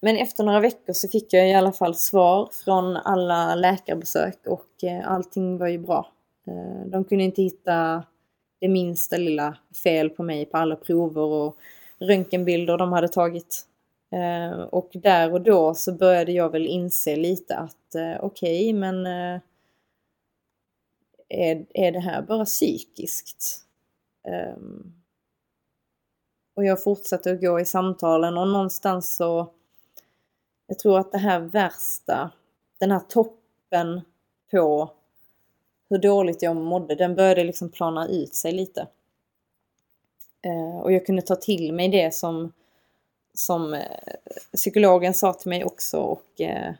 men efter några veckor så fick jag i alla fall svar från alla läkarbesök och eh, allting var ju bra. Eh, de kunde inte hitta det minsta lilla fel på mig på alla prover och röntgenbilder de hade tagit. Eh, och där och då så började jag väl inse lite att eh, okej, okay, men eh, är, är det här bara psykiskt? Um, och jag fortsatte att gå i samtalen och någonstans så jag tror att det här värsta, den här toppen på hur dåligt jag mådde, den började liksom plana ut sig lite. Uh, och jag kunde ta till mig det som som uh, psykologen sa till mig också och uh,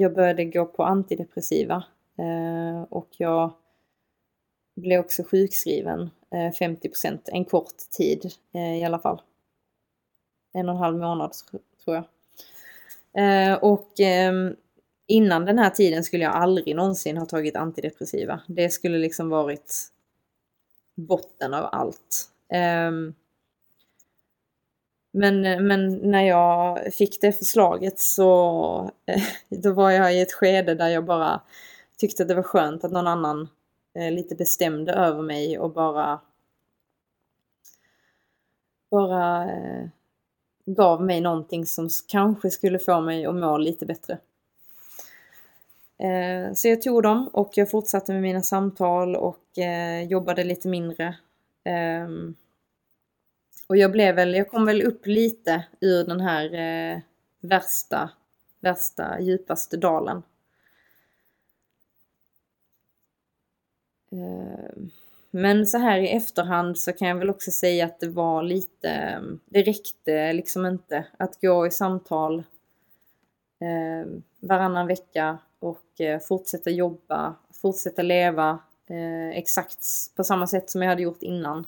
jag började gå på antidepressiva Eh, och jag blev också sjukskriven eh, 50% en kort tid eh, i alla fall. En och en halv månad tror jag. Och ehm, innan den här tiden skulle jag aldrig någonsin ha tagit antidepressiva. Det skulle liksom varit botten av allt. Um, men, men när jag fick det förslaget så då var jag i ett skede där jag bara tyckte att det var skönt att någon annan eh, lite bestämde över mig och bara bara eh, gav mig någonting som kanske skulle få mig att må lite bättre. Eh, så jag tog dem och jag fortsatte med mina samtal och eh, jobbade lite mindre. Ehm, och jag blev väl, jag kom väl upp lite ur den här eh, värsta, värsta, djupaste dalen. Eh, men så här i efterhand så kan jag väl också säga att det var lite, eh, det räckte liksom inte att gå i samtal eh, varannan vecka och fortsätta jobba, fortsätta leva exakt på samma sätt som jag hade gjort innan.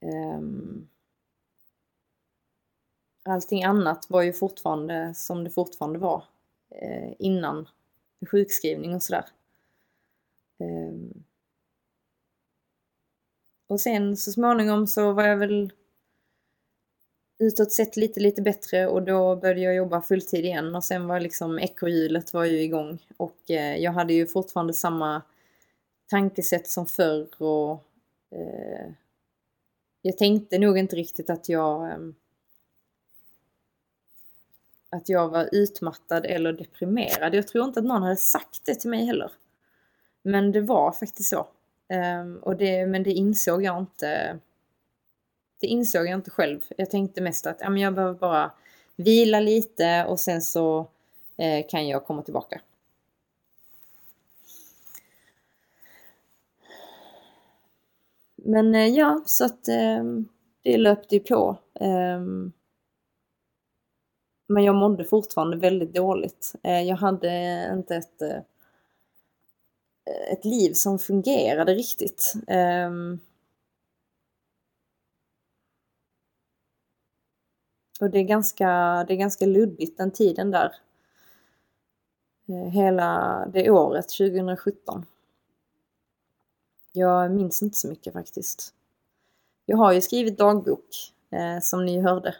Ehm, allting annat var ju fortfarande som det fortfarande var innan sjukskrivning och sådär. Ehm. Och sen så småningom så var jag väl utåt sett lite, lite bättre och då började jag jobba fulltid igen och sen var liksom ekorrhjulet var ju igång och eh, jag hade ju fortfarande samma tankesätt som förr och eh, jag tänkte nog inte riktigt att jag eh, att jag var utmattad eller deprimerad. Jag tror inte att någon hade sagt det till mig heller. Men det var faktiskt så. Um, och det, men det insåg jag inte. Det insåg jag inte själv. Jag tänkte mest att ja, men jag behöver bara vila lite och sen så eh, kan jag komma tillbaka. Men eh, ja, så att eh, det löpte ju på. Ehm, men jag mådde fortfarande väldigt dåligt. Eh, jag hade inte ett, eh, Eh, ett liv som fungerade riktigt. Um, och det är, ganska, det är ganska luddigt den tiden där. Eh, hela det året, 2017. Jag minns inte så mycket faktiskt. Jag har ju skrivit dagbok, eh, som ni hörde.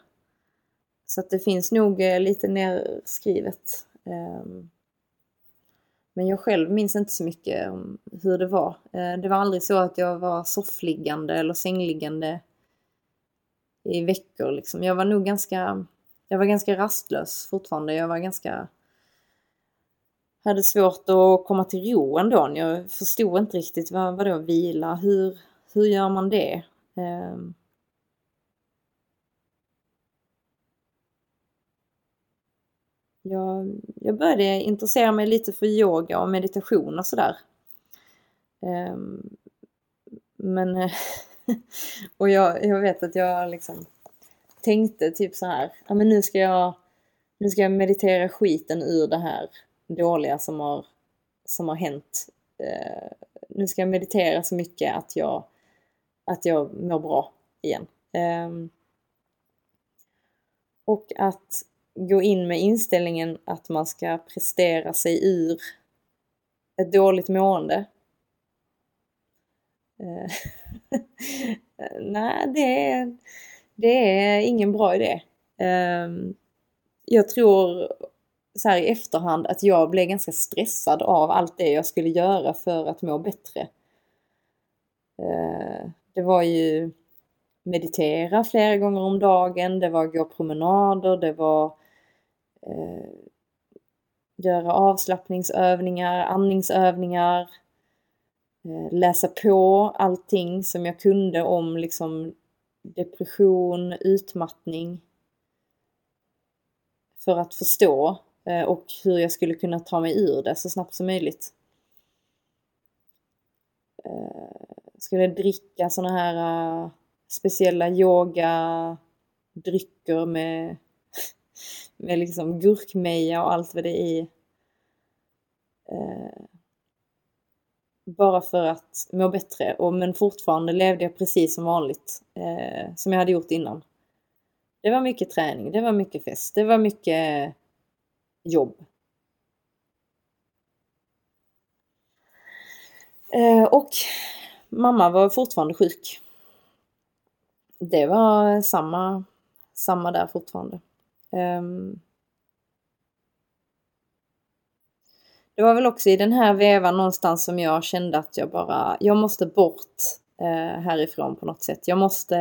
Så att det finns nog eh, lite nerskrivet. Um, men jag själv minns inte så mycket om hur det var. Eh, det var aldrig så att jag var soffliggande eller sängliggande i veckor liksom. Jag var nog ganska, jag var ganska rastlös fortfarande. Jag var ganska, hade svårt att komma till ro ändå. Jag förstod inte riktigt vad, vadå vila, hur, hur gör man det? Um, jag, jag började intressera mig lite för yoga och meditation och sådär. Ehm, men och jag, jag vet att jag liksom tänkte typ så här, ja men nu ska jag, nu ska jag meditera skiten ur det här dåliga som har, som har hänt. Ehm, nu ska jag meditera så mycket att jag, att jag mår bra igen. Ehm, och att gå in med inställningen att man ska prestera sig ur ett dåligt mående. Eh, nej, det är, det är ingen bra idé. Ehm, jag tror så här i efterhand att jag blev ganska stressad av allt det jag skulle göra för att må bättre. Eh, det var ju meditera flera gånger om dagen, det var gå promenader, det var eh, göra avslappningsövningar, andningsövningar, eh, läsa på allting som jag kunde om liksom depression, utmattning för att förstå eh, och hur jag skulle kunna ta mig ur det så snabbt som möjligt. Eh, skulle dricka såna här eh, speciella yoga drycker med med liksom gurkmeja och allt vad det är eh, bara för att må bättre. Och, men fortfarande levde jag precis som vanligt. Eh, som jag hade gjort innan. Det var mycket träning, det var mycket fest, det var mycket jobb. Eh, och mamma var fortfarande sjuk. Det var samma, samma där fortfarande. Um, det var väl också i den här vevan någonstans som jag kände att jag bara, jag måste bort eh, härifrån på något sätt. Jag måste,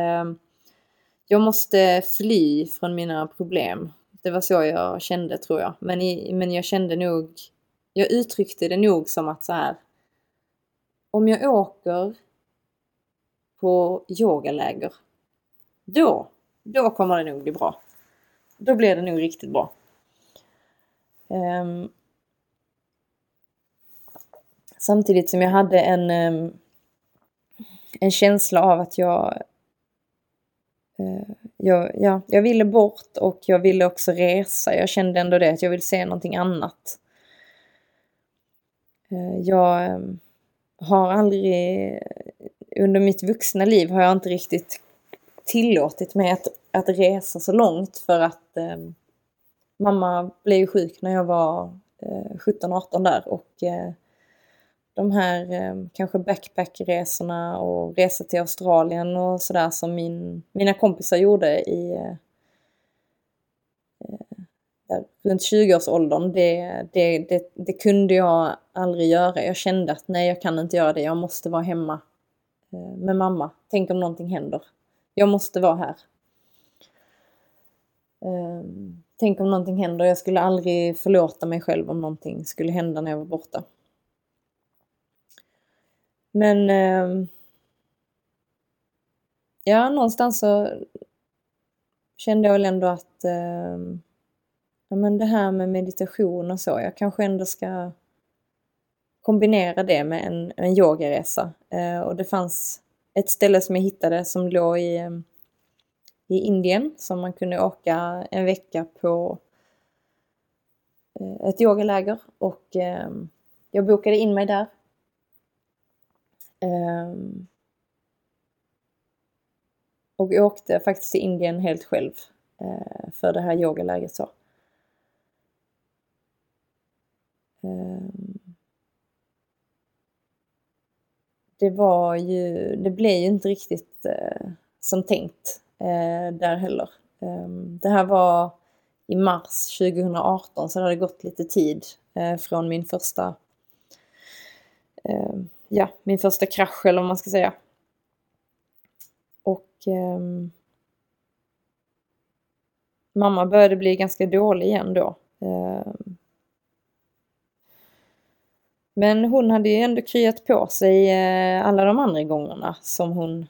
jag måste fly från mina problem. Det var så jag kände tror jag. Men, i, men jag kände nog, jag uttryckte det nog som att så här. Om jag åker på yogaläger, då, då kommer det nog bli bra då blir det nog riktigt bra. Um, samtidigt som jag hade en, um, en känsla av att jag, uh, jag, ja, jag ville bort och jag ville också resa. Jag kände ändå det, att jag vill se någonting annat. Uh, jag um, har aldrig, under mitt vuxna liv har jag inte riktigt tillåtit mig att, att resa så långt för att eh, mamma blev sjuk när jag var eh, 17-18 där och eh, de här eh, kanske backpackresorna och resa till Australien och sådär som min, mina kompisar gjorde i eh, där, runt 20-årsåldern, det, det, det, det, kunde jag aldrig göra. Jag kände att nej, jag kan inte göra det. Jag måste vara hemma eh, med mamma. Tänk om någonting händer. Jag måste vara här. Ehm, tänk om någonting händer. Jag skulle aldrig förlåta mig själv om någonting skulle hända när jag var borta. Men ehm, ja, någonstans så kände jag väl ändå att ehm, ja, men det här med meditation och så, jag kanske ändå ska kombinera det med en, en yogaresa. Och det fanns ett ställe som jag hittade som låg i, i Indien som man kunde åka en vecka på eh, ett yogaläger och ehm, jag bokade in mig där. Ehm, och åkte faktiskt till Indien helt själv. Eh, för det här yogalägret så. Ehm, det var ju, det blev ju inte riktigt eh, som tänkt eh, där heller. Eh, det här var i mars 2018 så det hade gått lite tid eh, från min första ehm, ja, min första krasch eller vad man ska säga. Och ehm, mamma började bli ganska dålig igen då. Ehm, men hon hade ju ändå kryat på sig eh, alla de andra gångerna som hon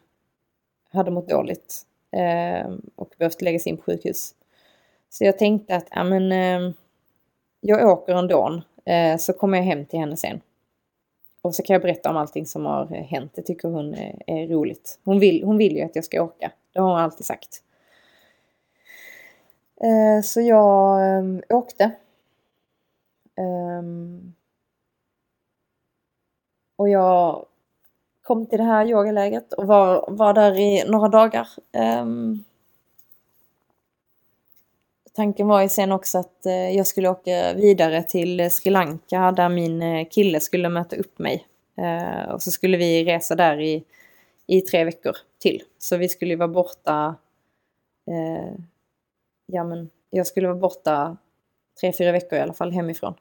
hade mått dåligt Ehm, och behövt läggas in på sjukhus. Så jag tänkte att, ja men ehm, jag åker ändå, uh, eh, så kommer jag hem till henne sen. Och så kan jag berätta om allting som har eh, hänt. Det tycker hon eh, är, roligt. Hon vill, hon vill ju att jag ska åka. Det har hon alltid sagt. Så jag ehm, åkte. Och jag kom till det här yogaläget och var, var där i några dagar. Um, tanken var ju sen också att eh, jag skulle åka vidare till Sri Lanka där min eh, kille skulle möta upp mig. Uh, och så skulle vi resa där i, i tre veckor till. Så vi skulle vara borta... uh, ja men, jag skulle vara borta tre, fyra veckor i alla fall hemifrån.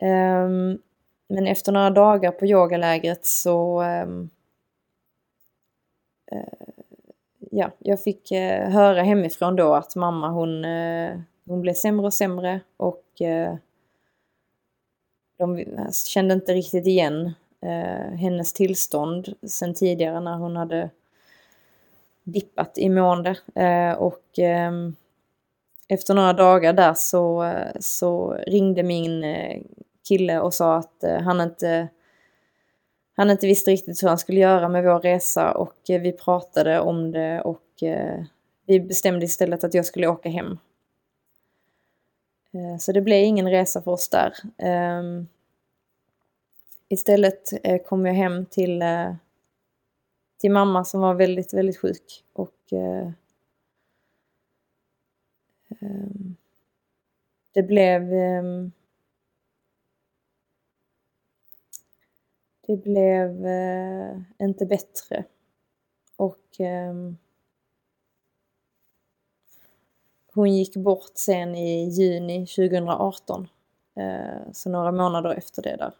Um, men efter några dagar på yogalägret så ehm, eh, ja, jag fick eh, höra hemifrån då att mamma hon, eh, hon blev sämre och sämre och eh, de alltså, kände inte riktigt igen eh, hennes tillstånd sen tidigare när hon hade dippat i mående. Eh, och ehm, efter några dagar där så, så ringde min kille och sa att eh, han inte han inte visste riktigt hur han skulle göra med vår resa och eh, vi pratade om det och eh, vi bestämde istället att jag skulle åka hem. Så det blev ingen resa för oss där. Ehm, istället kom jag hem till, till mamma som var väldigt, väldigt sjuk och ehm, det blev ehm, det blev eh, inte bättre. Och eh, hon gick bort sen i juni 2018. Eh, så några månader efter det där.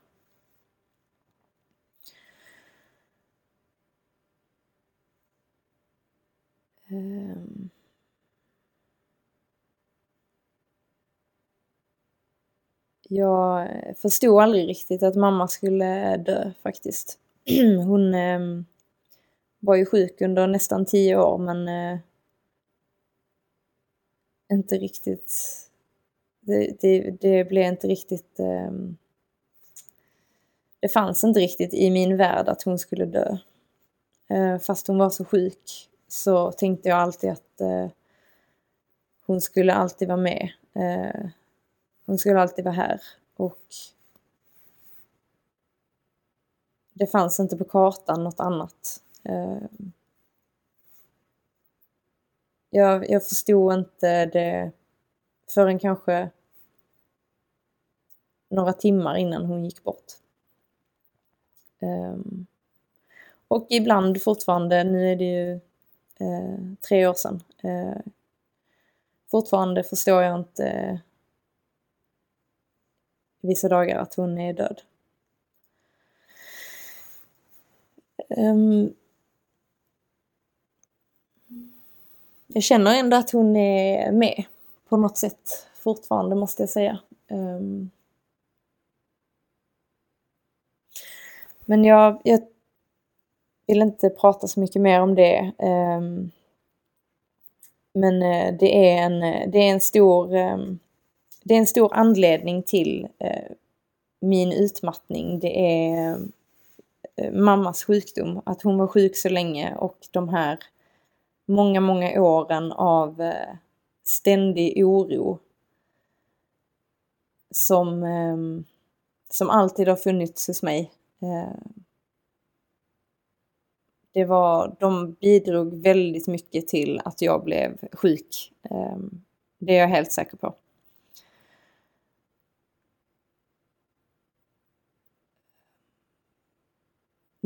Um, jag förstod aldrig riktigt att mamma skulle dö faktiskt. Hon eh, var ju sjuk under nästan tio år men eh, inte riktigt... Det, det, det blev inte riktigt... Eh, det fanns inte riktigt i min värld att hon skulle dö. Eh, fast hon var så sjuk så tänkte jag alltid att eh, hon skulle alltid vara med. Eh, hon skulle alltid vara här och det fanns inte på kartan något annat. Eh, jag, jag förstod inte det förrän kanske några timmar innan hon gick bort. Ehm, och ibland fortfarande, nu är det ju eh, tre år sedan, eh, fortfarande förstår jag inte vissa dagar att hon är död. Um, jag känner ändå att hon är med på något sätt fortfarande måste jag säga. Um, men jag, jag, vill inte prata så mycket mer om det. Um, men eh, det är en, eh, det är en stor um, det är en stor anledning till eh, min utmattning. Det är eh, mammas sjukdom, att hon var sjuk så länge och de här många, många åren av eh, ständig oro som, eh, som alltid har funnits hos mig. Eh, det var, de bidrog väldigt mycket till att jag blev sjuk. Eh, det är jag helt säker på.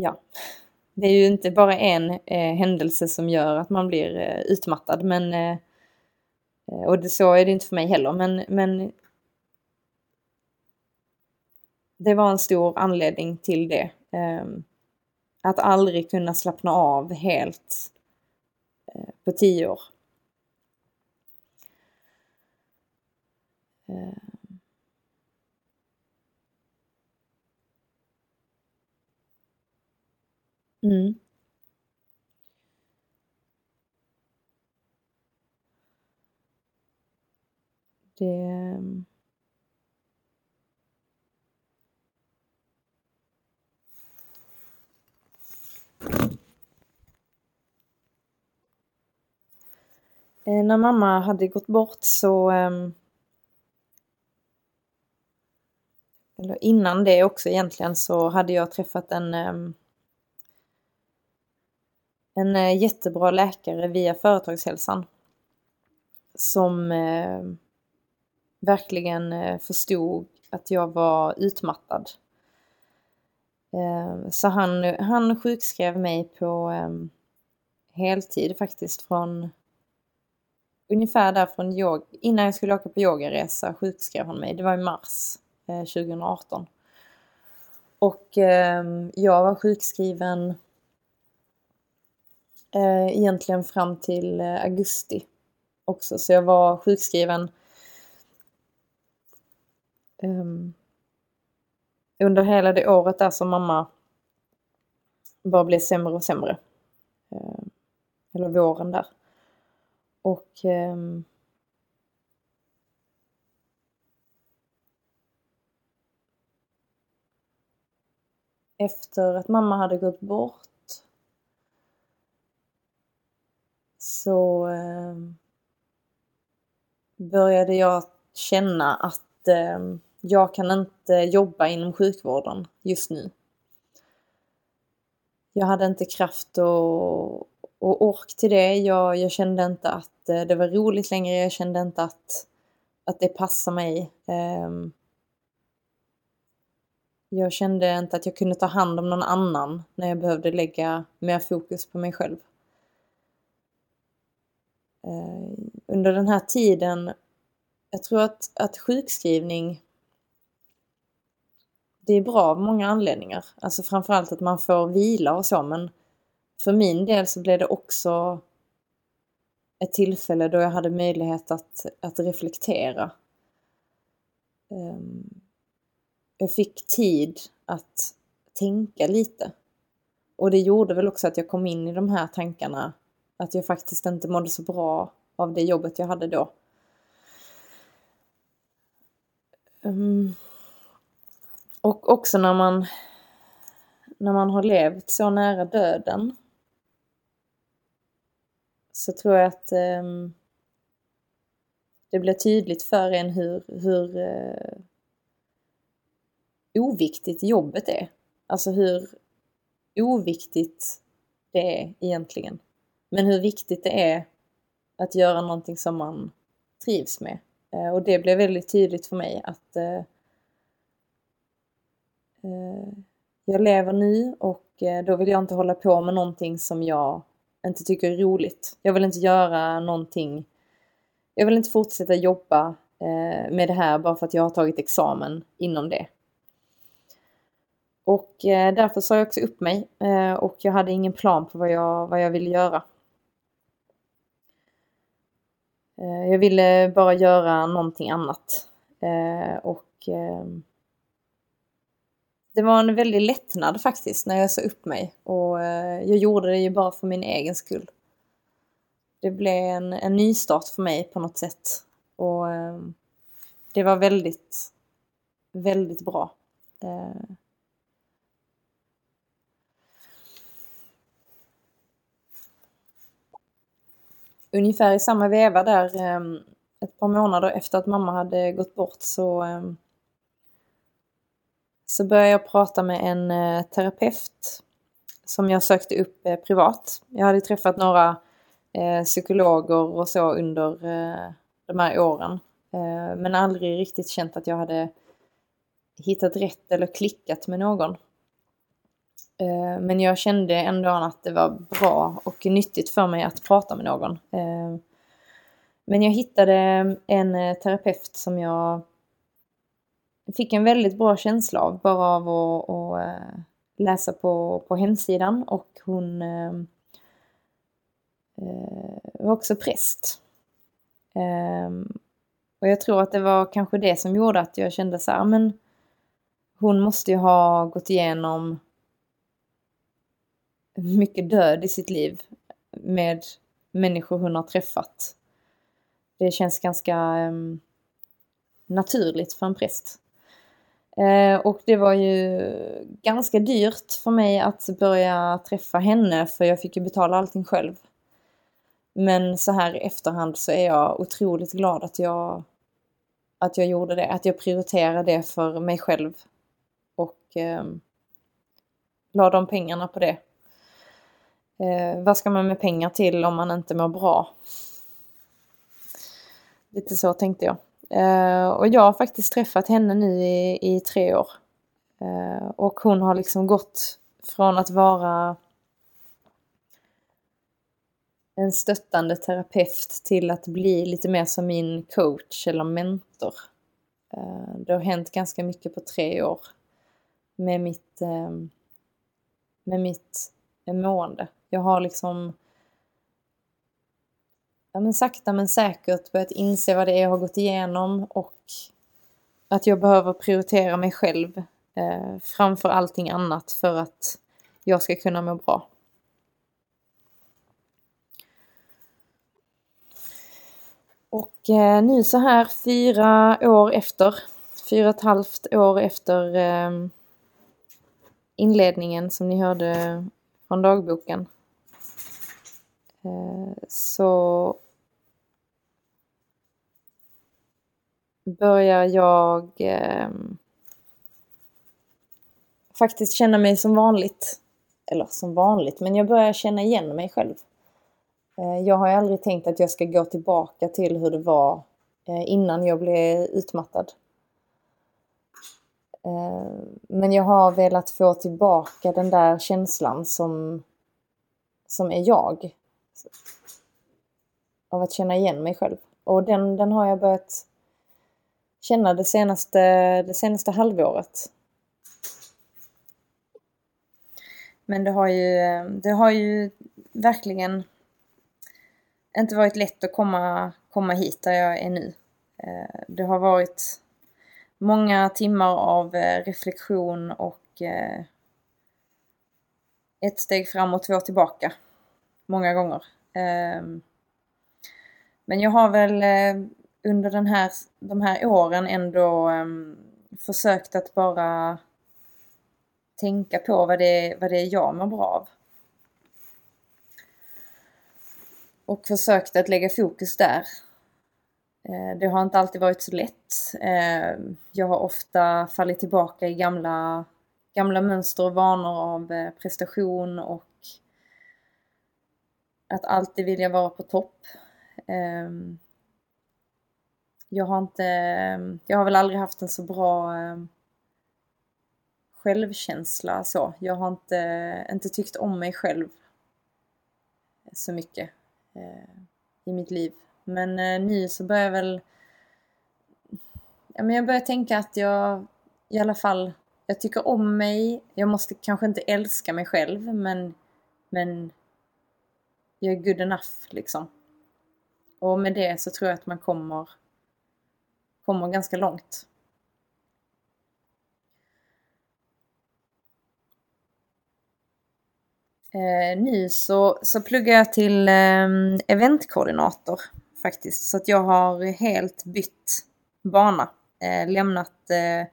Ja, det är ju inte bara en eh, händelse som gör att man blir eh, utmattad, men eh, och det, så är det inte för mig heller, men, men det var en stor anledning till det. Ehm, att aldrig kunna slappna av helt eh, på tio år. Eh, Mm. Det... Mm. Eh, när mamma hade gått bort så... Eh, eller innan det också egentligen så hade jag träffat en... Eh, en eh, jättebra läkare via Företagshälsan. Som eh, verkligen eh, förstod att jag var utmattad. Eh, så han, han sjukskrev mig på heltid faktiskt från ungefär där från yoga, innan jag skulle åka på yogaresa sjukskrev han mig. Det var i mars eh, 2018. Och eh, jag var sjukskriven eh, egentligen fram till eh, augusti också. Så jag var sjukskriven ehm, under hela det året där som mamma bara blev sämre och sämre. Ehm, eller våren där. Och eh, efter att mamma hade gått bort så eh, började jag känna att eh, jag kan inte jobba inom sjukvården just nu. Jag hade inte kraft och, och ork till det. Jag, jag kände inte att eh, det var roligt längre. Jag kände inte att, att det passade mig. Eh, jag kände inte att jag kunde ta hand om någon annan när jag behövde lägga mer fokus på mig själv. Eh, under den här tiden, jag tror att, att sjukskrivning det är bra av många anledningar. Alltså framförallt att man får vila och så men för min del så blev det också ett tillfälle då jag hade möjlighet att, att reflektera. Ehm, jag fick tid att tänka lite. Och det gjorde väl också att jag kom in i de här tankarna att jag faktiskt inte mådde så bra av det jobbet jag hade då. Um, och också när man, när man har levt så nära döden så tror jag att um, det blir tydligt för en hur, hur uh, oviktigt jobbet är. Alltså hur oviktigt det är egentligen. Men hur viktigt det är att göra någonting som man trivs med. Eh, och det blev väldigt tydligt för mig att eh, eh, jag lever nu och då vill jag inte hålla på med någonting som jag inte tycker är roligt. Jag vill inte göra någonting. Jag vill inte fortsätta jobba eh, med det här bara för att jag har tagit examen inom det. Och eh, därför sa jag också upp mig eh, och jag hade ingen plan på vad jag, vad jag ville göra. Eh, jag ville bara göra någonting annat. Eh, och eh, det var en väldig lättnad faktiskt när jag sa upp mig och jag gjorde det ju bara för min egen skull. Det blev en, en nystart för mig på något sätt och det var väldigt, väldigt bra. Ungefär i samma veva där, ehm, ett par månader efter att mamma hade gått bort så ehm, så började jag prata med en eh, terapeut som jag sökte upp eh, privat. Jag hade träffat några eh, psykologer och så under de här åren. Men aldrig riktigt känt att jag hade hittat rätt eller klickat med någon. Eh, men jag kände ändå att det var bra och nyttigt för mig att prata med någon. Eh, men jag hittade en eh, terapeut som jag fick en väldigt bra känsla av bara av att, att läsa på, på hemsidan och hon var också präst. Och jag tror att det var kanske det som gjorde att jag kände så här, ah, men hon måste ju ha gått igenom mycket död i sitt liv med människor hon har träffat. Det känns ganska um, naturligt för en präst. Eh, och det var ju ganska dyrt för mig att börja träffa henne för jag fick ju betala allting själv. Men så här i efterhand så är jag otroligt glad att jag, att jag gjorde det, att jag prioriterade det för mig själv. Och eh, la de pengarna på det. Eh, vad ska man med pengar till om man inte mår bra? Lite så tänkte jag. Eh, och jag har faktiskt träffat henne nu i, i tre år. Eh, och hon har liksom gått från att vara en stöttande terapeut till att bli lite mer som min coach eller mentor. Eh, det har hänt ganska mycket på tre år med mitt, eh, med mitt mående. Jag har liksom ja, men sakta men säkert börjat inse vad det är jag har gått igenom och att jag behöver prioritera mig själv eh, framför allting annat för att jag ska kunna må bra. Och eh, nu så här fyra år efter, fyra och ett halvt år efter eh, inledningen som ni hörde från dagboken Eh, så börjar jag eh, faktiskt känna mig som vanligt. Eller som vanligt, men jag börjar känna igen mig själv. Eh, jag har aldrig tänkt att jag ska gå tillbaka till hur det var eh, innan jag blev utmattad. Eh, men jag har velat få tillbaka den där känslan som, som är jag av att känna igen mig själv. Och den, den har jag börjat känna det senaste, det senaste halvåret. Men det har ju, det har ju verkligen inte varit lätt att komma, komma hit där jag är nu. Eh, det har varit många timmar av eh, reflektion och eh, ett steg fram och två tillbaka. Många gånger. Ehm, men jag har väl eh, under den här, de här åren ändå ehm, försökt att bara tänka på vad det, vad det är jag mår bra av. Och försökt att lägga fokus där. Eh, det har inte alltid varit så lätt. Ehm, jag har ofta fallit tillbaka i gamla, gamla mönster och vanor av eh, prestation och att alltid vilja vara på topp. Ehm, jag har inte, jag har väl aldrig haft en så bra ehm, självkänsla så. Jag har inte, inte tyckt om mig själv så mycket eh, i mitt liv. Men eh, nu så börjar jag väl ja, men jag börjar tänka att jag i alla fall, jag tycker om mig. Jag måste kanske inte älska mig själv men, men jag är good enough liksom. Och med det så tror jag att man kommer, kommer ganska långt. Eh, nu så, så pluggar jag till eh, eventkoordinator faktiskt. Så att jag har helt bytt bana. Eh, lämnat eh,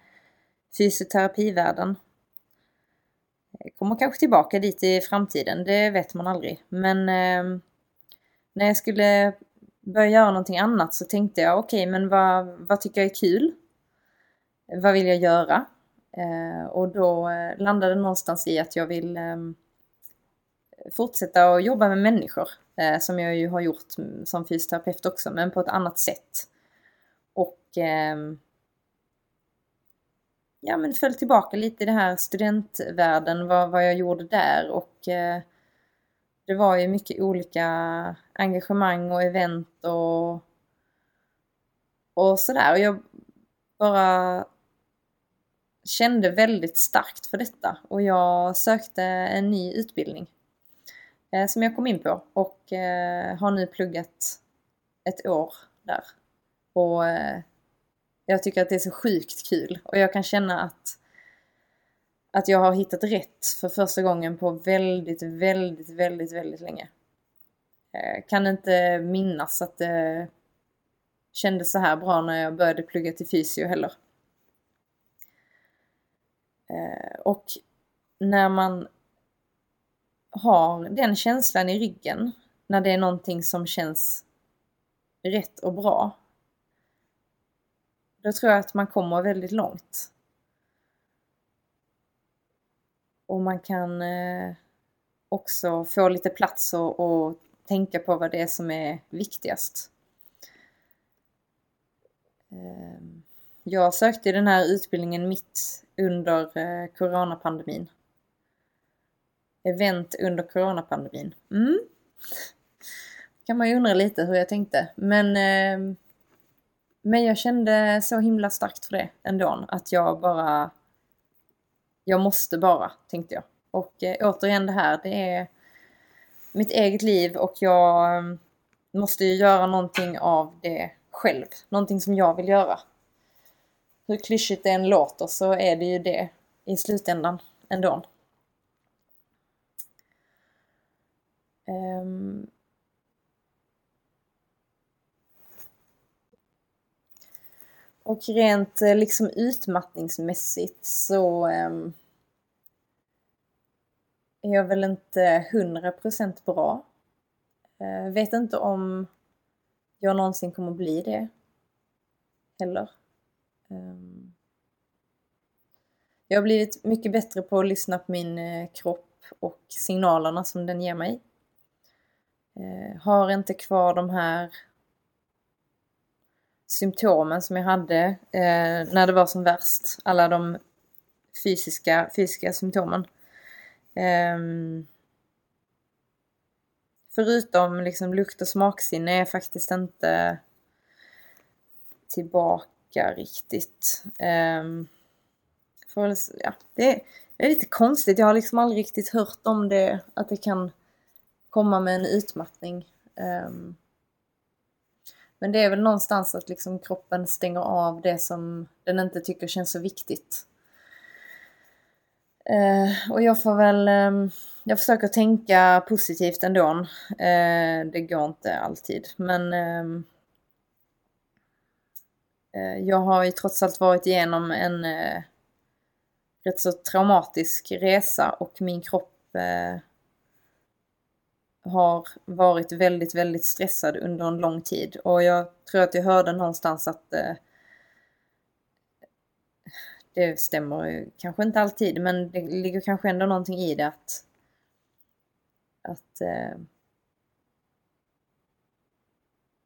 fysioterapivärlden kommer kanske tillbaka dit i framtiden, det vet man aldrig. Men eh, när jag skulle börja göra någonting annat så tänkte jag okej, okay, men vad, vad tycker jag är kul? Vad vill jag göra? Eh, och då eh, landade det någonstans i att jag vill, eh, fortsätta att jobba med människor. Eh, som jag ju har gjort som fysioterapeut också, men på ett annat sätt. Och eh, ja, men föll tillbaka lite i det här studentvärlden, vad, vad jag gjorde där och eh, det var ju mycket olika engagemang och event och, och sådär. Och jag bara kände väldigt starkt för detta och jag sökte en ny utbildning eh, som jag kom in på och eh, har nu pluggat ett år där. Och eh, jag tycker att det är så sjukt kul och jag kan känna att, att jag har hittat rätt för första gången på väldigt, väldigt, väldigt, väldigt länge. Jag kan inte minnas att det kändes så här bra när jag började plugga till fysio heller. Eh, och när man har den känslan i ryggen, när det är någonting som känns rätt och bra, då tror jag att man kommer väldigt långt. Och man kan eh, också få lite plats och, och tänka på vad det är som är viktigast. Ehm, jag sökte den här utbildningen mitt under eh, coronapandemin. Event under coronapandemin. Mm. kan man ju undra lite hur jag tänkte. Men, eh, men jag kände så himla starkt för det ändå. Att jag bara... Jag måste bara, tänkte jag. Och eh, återigen det här, det är mitt eget liv och jag eh, måste ju göra någonting av det själv. Någonting som jag vill göra hur klyschigt det än låter så är det ju det i slutändan ändå. Um, och rent eh, liksom utmattningsmässigt så um, är jag väl inte 100% bra. Uh, vet inte om jag någonsin kommer bli det heller. Um, jag har blivit mycket bättre på att lyssna på min uh, kropp och signalerna som den ger mig. Uh, har inte kvar de här symptomen som jag hade eh, när det var som värst. Alla de fysiska, fysiska symptomen. Eh, förutom liksom lukt och smaksinne är jag faktiskt inte tillbaka riktigt. Eh, för, ja, det, är, det är lite konstigt, jag har liksom aldrig riktigt hört om det, att det kan komma med en utmattning. Um, men det är väl någonstans att liksom kroppen stänger av det som den inte tycker känns så viktigt. Eh, och jag får väl, Eh, jag försöker tänka positivt ändå. Eh, det går inte alltid, men ehm, Eh, jag har ju trots allt varit igenom en eh, rätt så traumatisk resa och min kropp eh, har varit väldigt, väldigt stressad under en lång tid. Och jag tror att jag hörde någonstans att eh, det stämmer kanske inte alltid, men det ligger kanske ändå någonting i det att, att eh,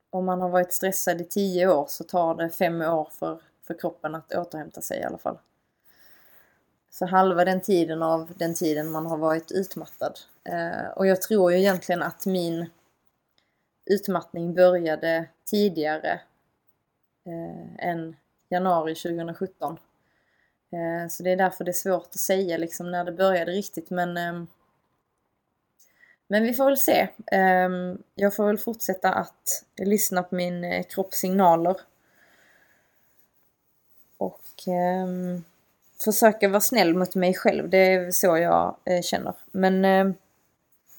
om man har varit stressad i tio år så tar det fem år för, för kroppen att återhämta sig i alla fall. Så halva den tiden av den tiden man har varit utmattad. Eh, och jag tror ju egentligen att min utmattning började tidigare eh, än januari 2017. Eh, så det är därför det är svårt att säga liksom när det började riktigt men eh, men vi får väl se. Ehm, jag får väl fortsätta att lyssna på min eh, kropps signaler. Och ehm, försöka vara snäll mot mig själv. Det är så jag eh, känner. Men eh,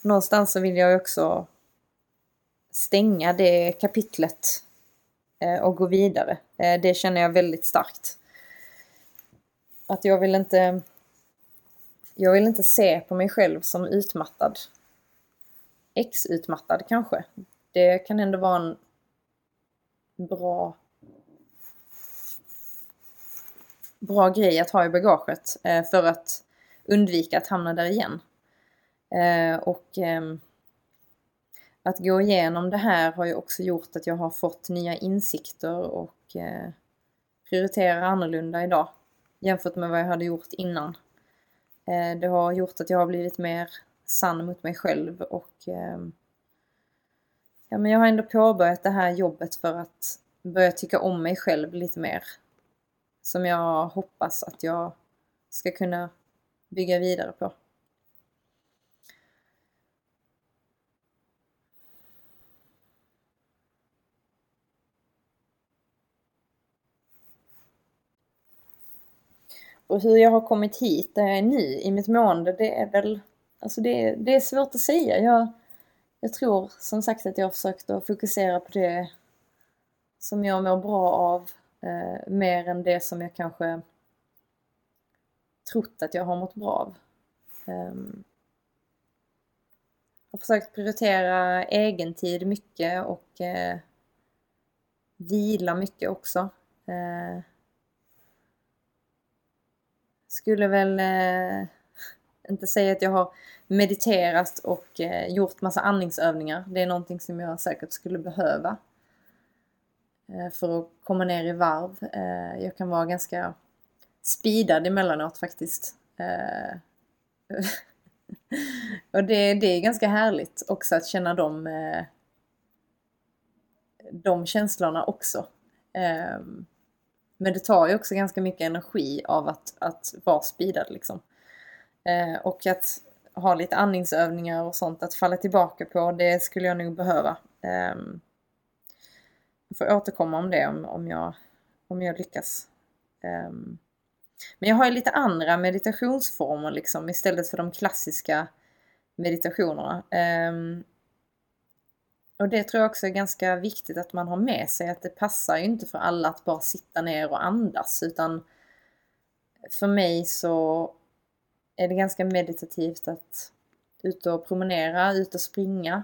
någonstans så vill jag också stänga det kapitlet eh, och gå vidare. Eh, det känner jag väldigt starkt. Att jag vill inte jag vill inte se på mig själv som utmattad Ex-utmattad kanske. Det kan ändå vara en bra bra grej att ha i bagaget eh, för att undvika att hamna där igen. Eh, och ehm, att gå igenom det här har ju också gjort att jag har fått nya insikter och eh, prioriterar annorlunda idag jämfört med vad jag hade gjort innan. Eh, det har gjort att jag har blivit mer sann mot mig själv och ehm, ja, men jag har ändå påbörjat det här jobbet för att börja tycka om mig själv lite mer. Som jag hoppas att jag ska kunna bygga vidare på. Och hur jag har kommit hit där jag är nu i mitt mående, det är väl... Alltså det, det är svårt att säga. Jag, jag tror som sagt att jag har försökt att fokusera på det som jag mår bra av eh, mer än det som jag kanske trott att jag har mått bra av. Eh, jag har försökt prioritera egentid mycket och eh, vila mycket också. Eh, skulle väl eh, inte säga att jag har mediterat och eh, gjort massa andningsövningar. Det är någonting som jag säkert skulle behöva Eh, för att komma ner i varv. Eh, jag kan vara ganska speedad emellanåt faktiskt. Eh, och det, det är ganska härligt också att känna de, de känslorna också. Men det tar ju också ganska mycket energi av att, att vara speedad liksom. Och att ha lite andningsövningar och sånt att falla tillbaka på, det skulle jag nog behöva. Får återkomma om det om, om, jag, om jag lyckas. Um, men jag har ju lite andra meditationsformer liksom istället för de klassiska meditationerna. Um, och det tror jag också är ganska viktigt att man har med sig att det passar ju inte för alla att bara sitta ner och andas utan för mig så är det ganska meditativt att ut och promenera, ut och springa.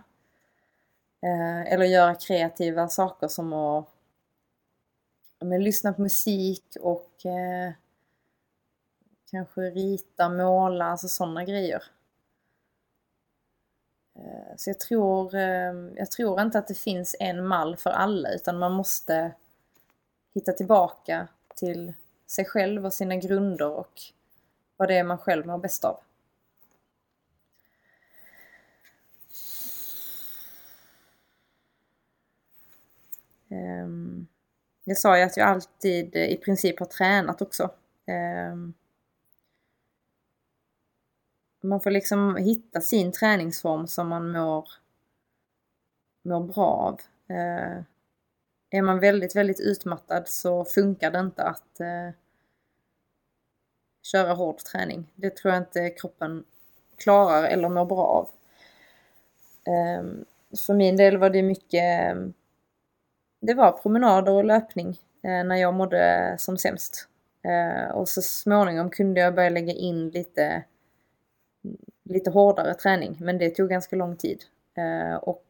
Eh, eller göra kreativa saker som att men, lyssna på musik och eh, kanske rita, måla, alltså sådana grejer. Eh, så jag tror, eh, jag tror inte att det finns en mall för alla utan man måste hitta tillbaka till sig själv och sina grunder och vad det är man själv mår bäst av. Ehm, jag sa ju att jag alltid i princip har tränat också. Ehm, man får liksom hitta sin träningsform som man mår, mår bra av. Ehm, är man väldigt, väldigt utmattad så funkar det inte att eh, köra hård träning. Det tror jag inte kroppen klarar eller mår bra av. För min del var det mycket, det var promenader och löpning eh, när jag mådde som sämst. Eh, och så småningom kunde jag börja lägga in lite lite hårdare träning men det tog ganska lång tid. Eh, och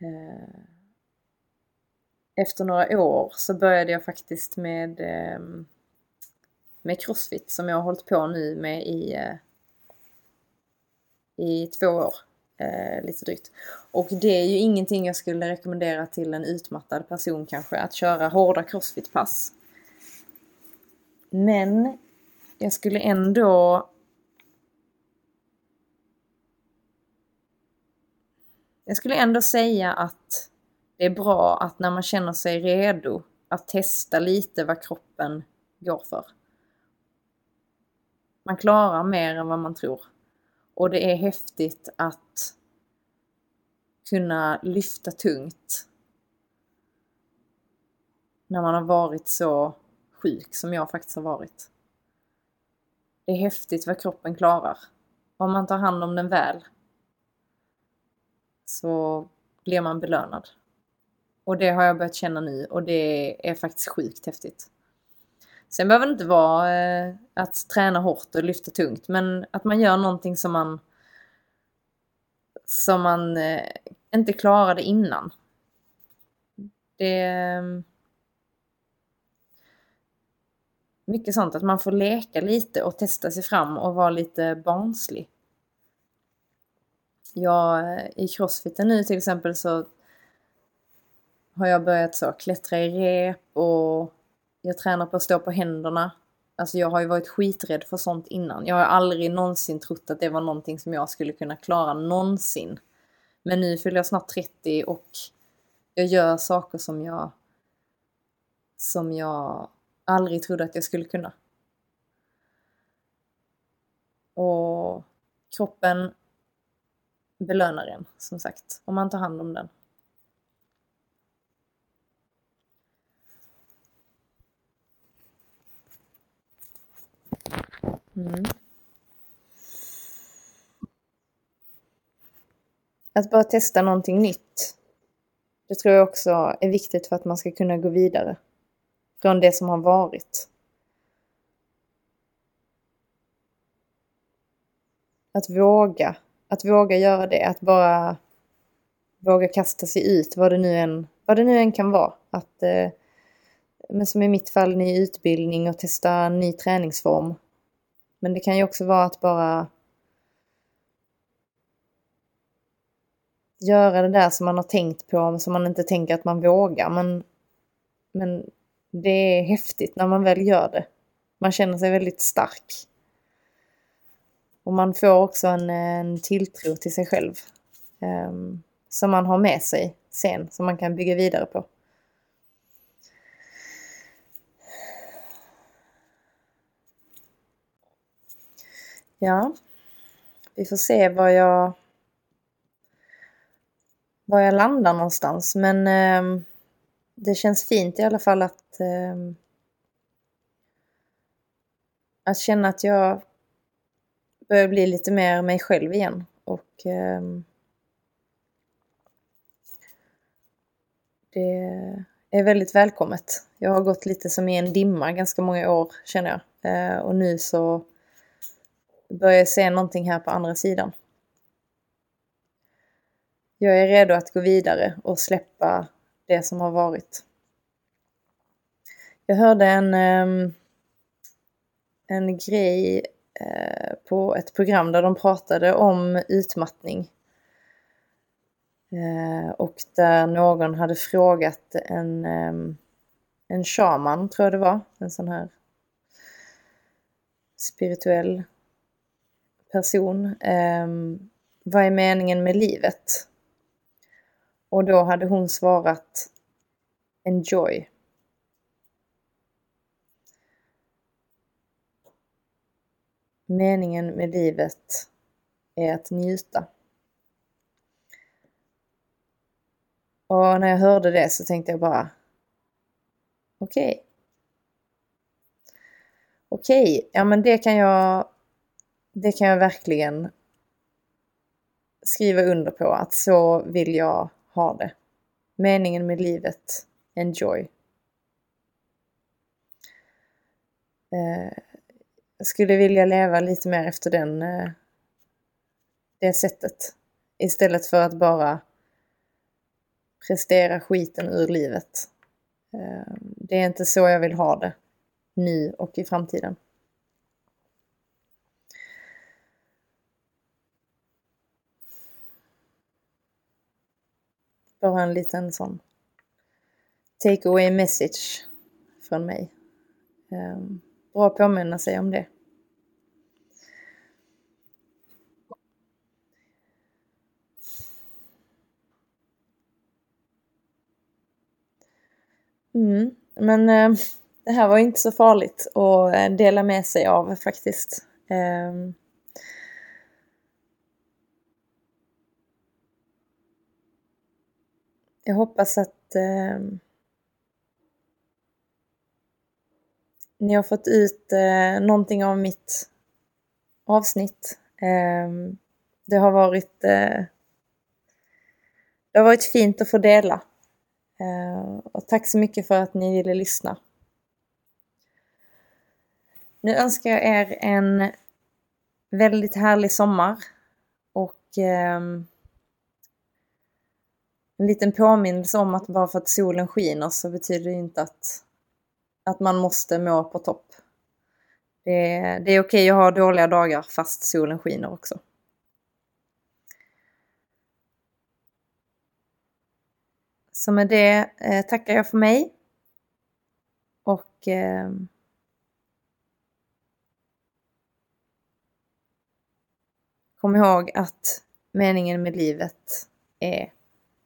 eh, efter några år så började jag faktiskt med, eh, med crossfit som jag har hållit på nu med i, eh, i två år. Eh, lite drygt. Och det är ju ingenting jag skulle rekommendera till en utmattad person kanske, att köra hårda crossfit-pass. Men jag skulle ändå Jag skulle ändå säga att det är bra att när man känner sig redo att testa lite vad kroppen går för. Man klarar mer än vad man tror. Och det är häftigt att kunna lyfta tungt när man har varit så sjuk som jag faktiskt har varit. Det är häftigt vad kroppen klarar. Om man tar hand om den väl så blir man belönad. Och det har jag börjat känna nu och det är faktiskt sjukt häftigt. Sen behöver det inte vara eh, att träna hårt och lyfta tungt men att man gör någonting som man som man eh, inte klarade innan. Det ehm, mycket sånt att man får leka lite och testa sig fram och vara lite barnslig. Jag, eh, I crossfiten nu till exempel så har jag börjat så klättra i rep och jag tränar på att stå på händerna. Alltså jag har ju varit skiträdd för sånt innan. Jag har aldrig någonsin trott att det var någonting som jag skulle kunna klara någonsin. Men nu fyller jag snart 30 och jag gör saker som jag som jag aldrig trodde att jag skulle kunna. Och kroppen belönar en, som sagt, om man tar hand om den. Mm. Att bara testa någonting nytt. Det tror jag också är viktigt för att man ska kunna gå vidare från det som har varit. Att våga, att våga göra det, att bara våga kasta sig ut vad det nu än, vad det nu än kan vara. Att, eh, men som i mitt fall, ny utbildning och testa ny träningsform. Men det kan ju också vara att bara göra det där som man har tänkt på, som man inte tänker att man vågar. Men, men det är häftigt när man väl gör det. Man känner sig väldigt stark. Och man får också en, en tilltro till sig själv. Um, som man har med sig sen, som man kan bygga vidare på. Ja, vi får se var jag, var jag landar någonstans. Men eh, det känns fint i alla fall att, eh, att känna att jag börjar bli lite mer mig själv igen. Och eh, det är väldigt välkommet. Jag har gått lite som i en dimma ganska många år känner jag. Eh, och nu så börjar se någonting här på andra sidan. Jag är redo att gå vidare och släppa det som har varit. Jag hörde en, ehm, en grej eh, på ett program där de pratade om utmattning. Eh, och där någon hade frågat en, ehm, en shaman, tror jag det var, en sån här spirituell person. Eh, vad är meningen med livet? Och då hade hon svarat Enjoy. Meningen med livet är att njuta. Och när jag hörde det så tänkte jag bara Okej. Okay. Okej, okay, ja men det kan jag det kan jag verkligen skriva under på att så vill jag ha det. Meningen med livet, enjoy. Eh, jag skulle vilja leva lite mer efter den, eh, det sättet. Istället för att bara prestera skiten ur livet. Eh, det är inte så jag vill ha det nu och i framtiden. Bara en liten sån take away message från mig. Um, bra att påminna sig om det. Mm, men eh, det här var inte så farligt att eh, dela med sig av faktiskt. Eh, jag hoppas att eh, ni har fått ut eh, någonting av mitt avsnitt. Eh, det har varit eh, det har varit fint att få dela. Eh, och tack så mycket för att ni ville lyssna. Nu önskar jag er en väldigt härlig sommar och eh, en liten påminnelse om att bara för att solen skiner så betyder det inte att, att man måste må på topp. Det, är, det är okej att ha dåliga dagar fast solen skiner också. Så med det eh, tackar jag för mig. Och eh, kom ihåg att meningen med livet är